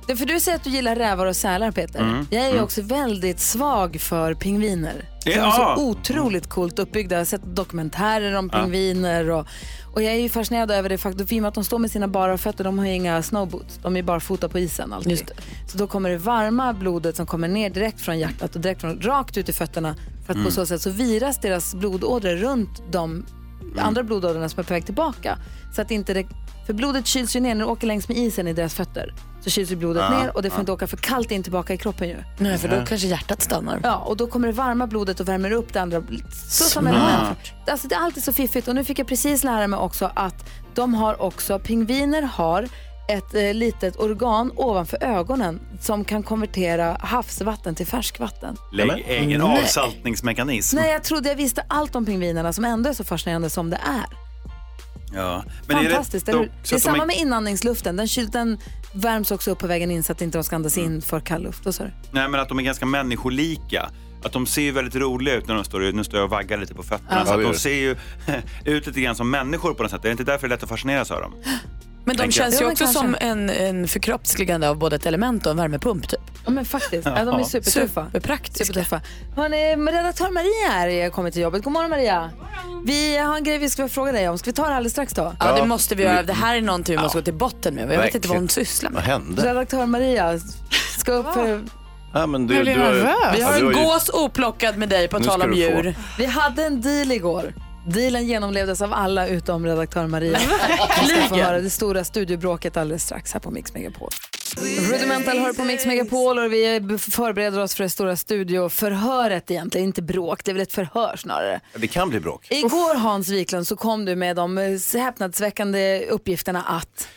Det för du säger att du gillar rävar och sälar Peter. Mm. Jag är ju Mm. också väldigt svag för pingviner. De är Ja. så otroligt coolt uppbyggda. Jag har sett dokumentärer om Ja. pingviner. Och, och jag är ju fascinerad över det faktum, i och med att de står med sina bara fötter, de har ju inga snowboots. De är bara fota på isen alltid. Så då kommer det varma blodet som kommer ner direkt från hjärtat och direkt från, rakt ut i fötterna. För att Mm. på så sätt så viras deras blodådror runt de andra blodådrorna som är på väg tillbaka. Så att inte det, för blodet kyls ju ner när det åker längs med isen i deras fötter. Så kyls ju blodet Ja, ner och det får ja. inte åka för kallt in tillbaka i kroppen ju. Nej, för då kanske hjärtat stannar. Ja, och då kommer det varma blodet och värmer upp det andra. Så som element. Alltså, det är alltid så fiffigt. Och nu fick jag precis lära mig också att de har också, pingviner har ett eh, litet organ ovanför ögonen som kan konvertera havsvatten till färskvatten. Lägg egen Nej. avsaltningsmekanism. Nej, jag trodde jag visste allt om pingvinerna som ändå är så fascinerande som det är. Ja. Fantastiskt, är eller det, hur? dock Det är att de samma är- med inandningsluften. Den, kyl, den värms också upp på vägen in så att inte de ska andas in för kall luft. Vad sa du? Nej, men att de är ganska människolika. Att de ser ju väldigt roliga ut när de står Nu står jag och vaggar lite på fötterna. Ja. Så Ja, att det de ser ju ut lite grann som människor på något sätt. Är det inte därför det är lätt att fascineras av dem? Men de känns ju också kanske. som en, en förkroppsligande av både ett element och en värmepump. Typ. Ja, men faktiskt. Ja, de är supertuffa. Superpraktiska. Supertuffa. Hörrni, redaktör Maria här är kommit till jobbet. God morgon Maria. Vi har en grej vi ska fråga dig om. Ska vi ta det alldeles strax då? Ja, det måste vi göra. Det här är någonting vi måste gå till botten med. Jag vet inte vad hon sysslar Vad med. hände? Redaktör Maria ska upp för... Ja, men du, du har. Vi har en har ju- gås oplockad med dig på tal om djur. Vi hade en deal igår. Dealen genomlevdes av alla utom redaktör Maria. Vi ska få höra det stora studiobråket alldeles strax här på Mix Megapol. Rudimental hör på Mix Megapol och vi förbereder oss för det stora studioförhöret egentligen, inte bråk, det är väl ett förhör snarare. Det kan bli bråk. Igår Hans Wiklund så kom du med de eh, häpnadsväckande uppgifterna att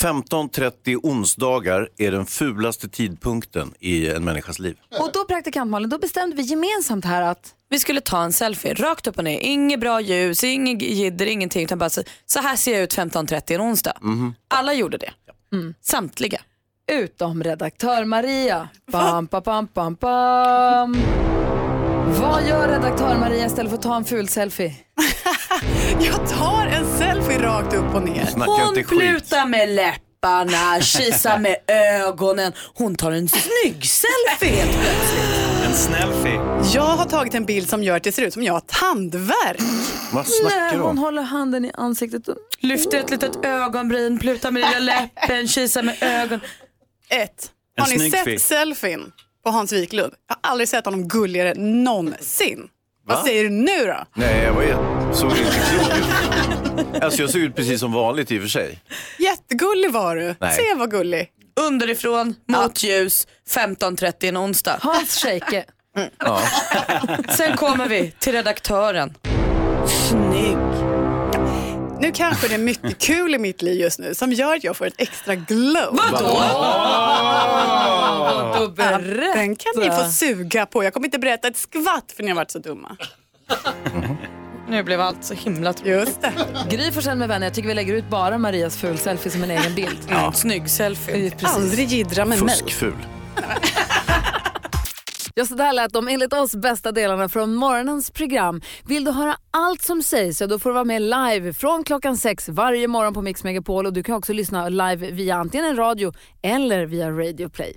15.30 onsdagar är den fulaste tidpunkten i en människas liv. och då praktikant Malin, då bestämde vi gemensamt här att Vi skulle ta en selfie, rakt upp och ner. Inget bra ljus, inget jidder, ingenting. Utan bara så, så här ser jag ut 15.30 en onsdag. Alla gjorde det. Mm. Samtliga. utom redaktör Maria. Bam, bam, bam, bam, bam. Vad gör redaktör Maria istället för att ta en ful selfie? Jag tar en selfie rakt upp och ner. Hon plutar med läpparna, kisar med ögonen. Hon tar en snygg selfie helt plötsligt. En snällfie. Jag har tagit en bild som gör att det ser ut som jag har tandvärk. Vad snackar Nej, du hon om? håller handen i ansiktet. och- Lyfter ett litet ögonbryn, plutar med lilla läppen, kisar med ögon. Ett. En Har ni snygg sett fi. selfien på Hans Wiklund? Jag har aldrig sett honom gulligare någonsin. Vad Va? säger du nu då? Nej, jag var såg inte klok ut. Alltså jag såg ut precis som vanligt i och för sig. Jättegullig var du. Nej. Se vad gullig. Underifrån, mot ljus, 15.30 en onsdag. Hans shake. Ja. Sen kommer vi till redaktören. Snygg. Nu kanske det är mycket kul i mitt liv just nu som gör att jag får ett extra glow. Vadå? Då berätta. Den kan ni få suga på. Jag kommer inte berätta ett skvatt för ni har varit så dumma. Nu blev allt så himla Just det. Gry Forssell med vänner, jag tycker vi lägger ut bara Marias ful selfie som en egen bild. ja. snygg selfie. Precis. Aldrig jiddra med mig. Fuskful. Ja, så där lät de enligt oss bästa delarna från morgonens program. Vill du höra allt som sägs så då får du vara med live från klockan sex varje morgon på Mix Megapol och du kan också lyssna live via antingen en radio eller via Radio Play.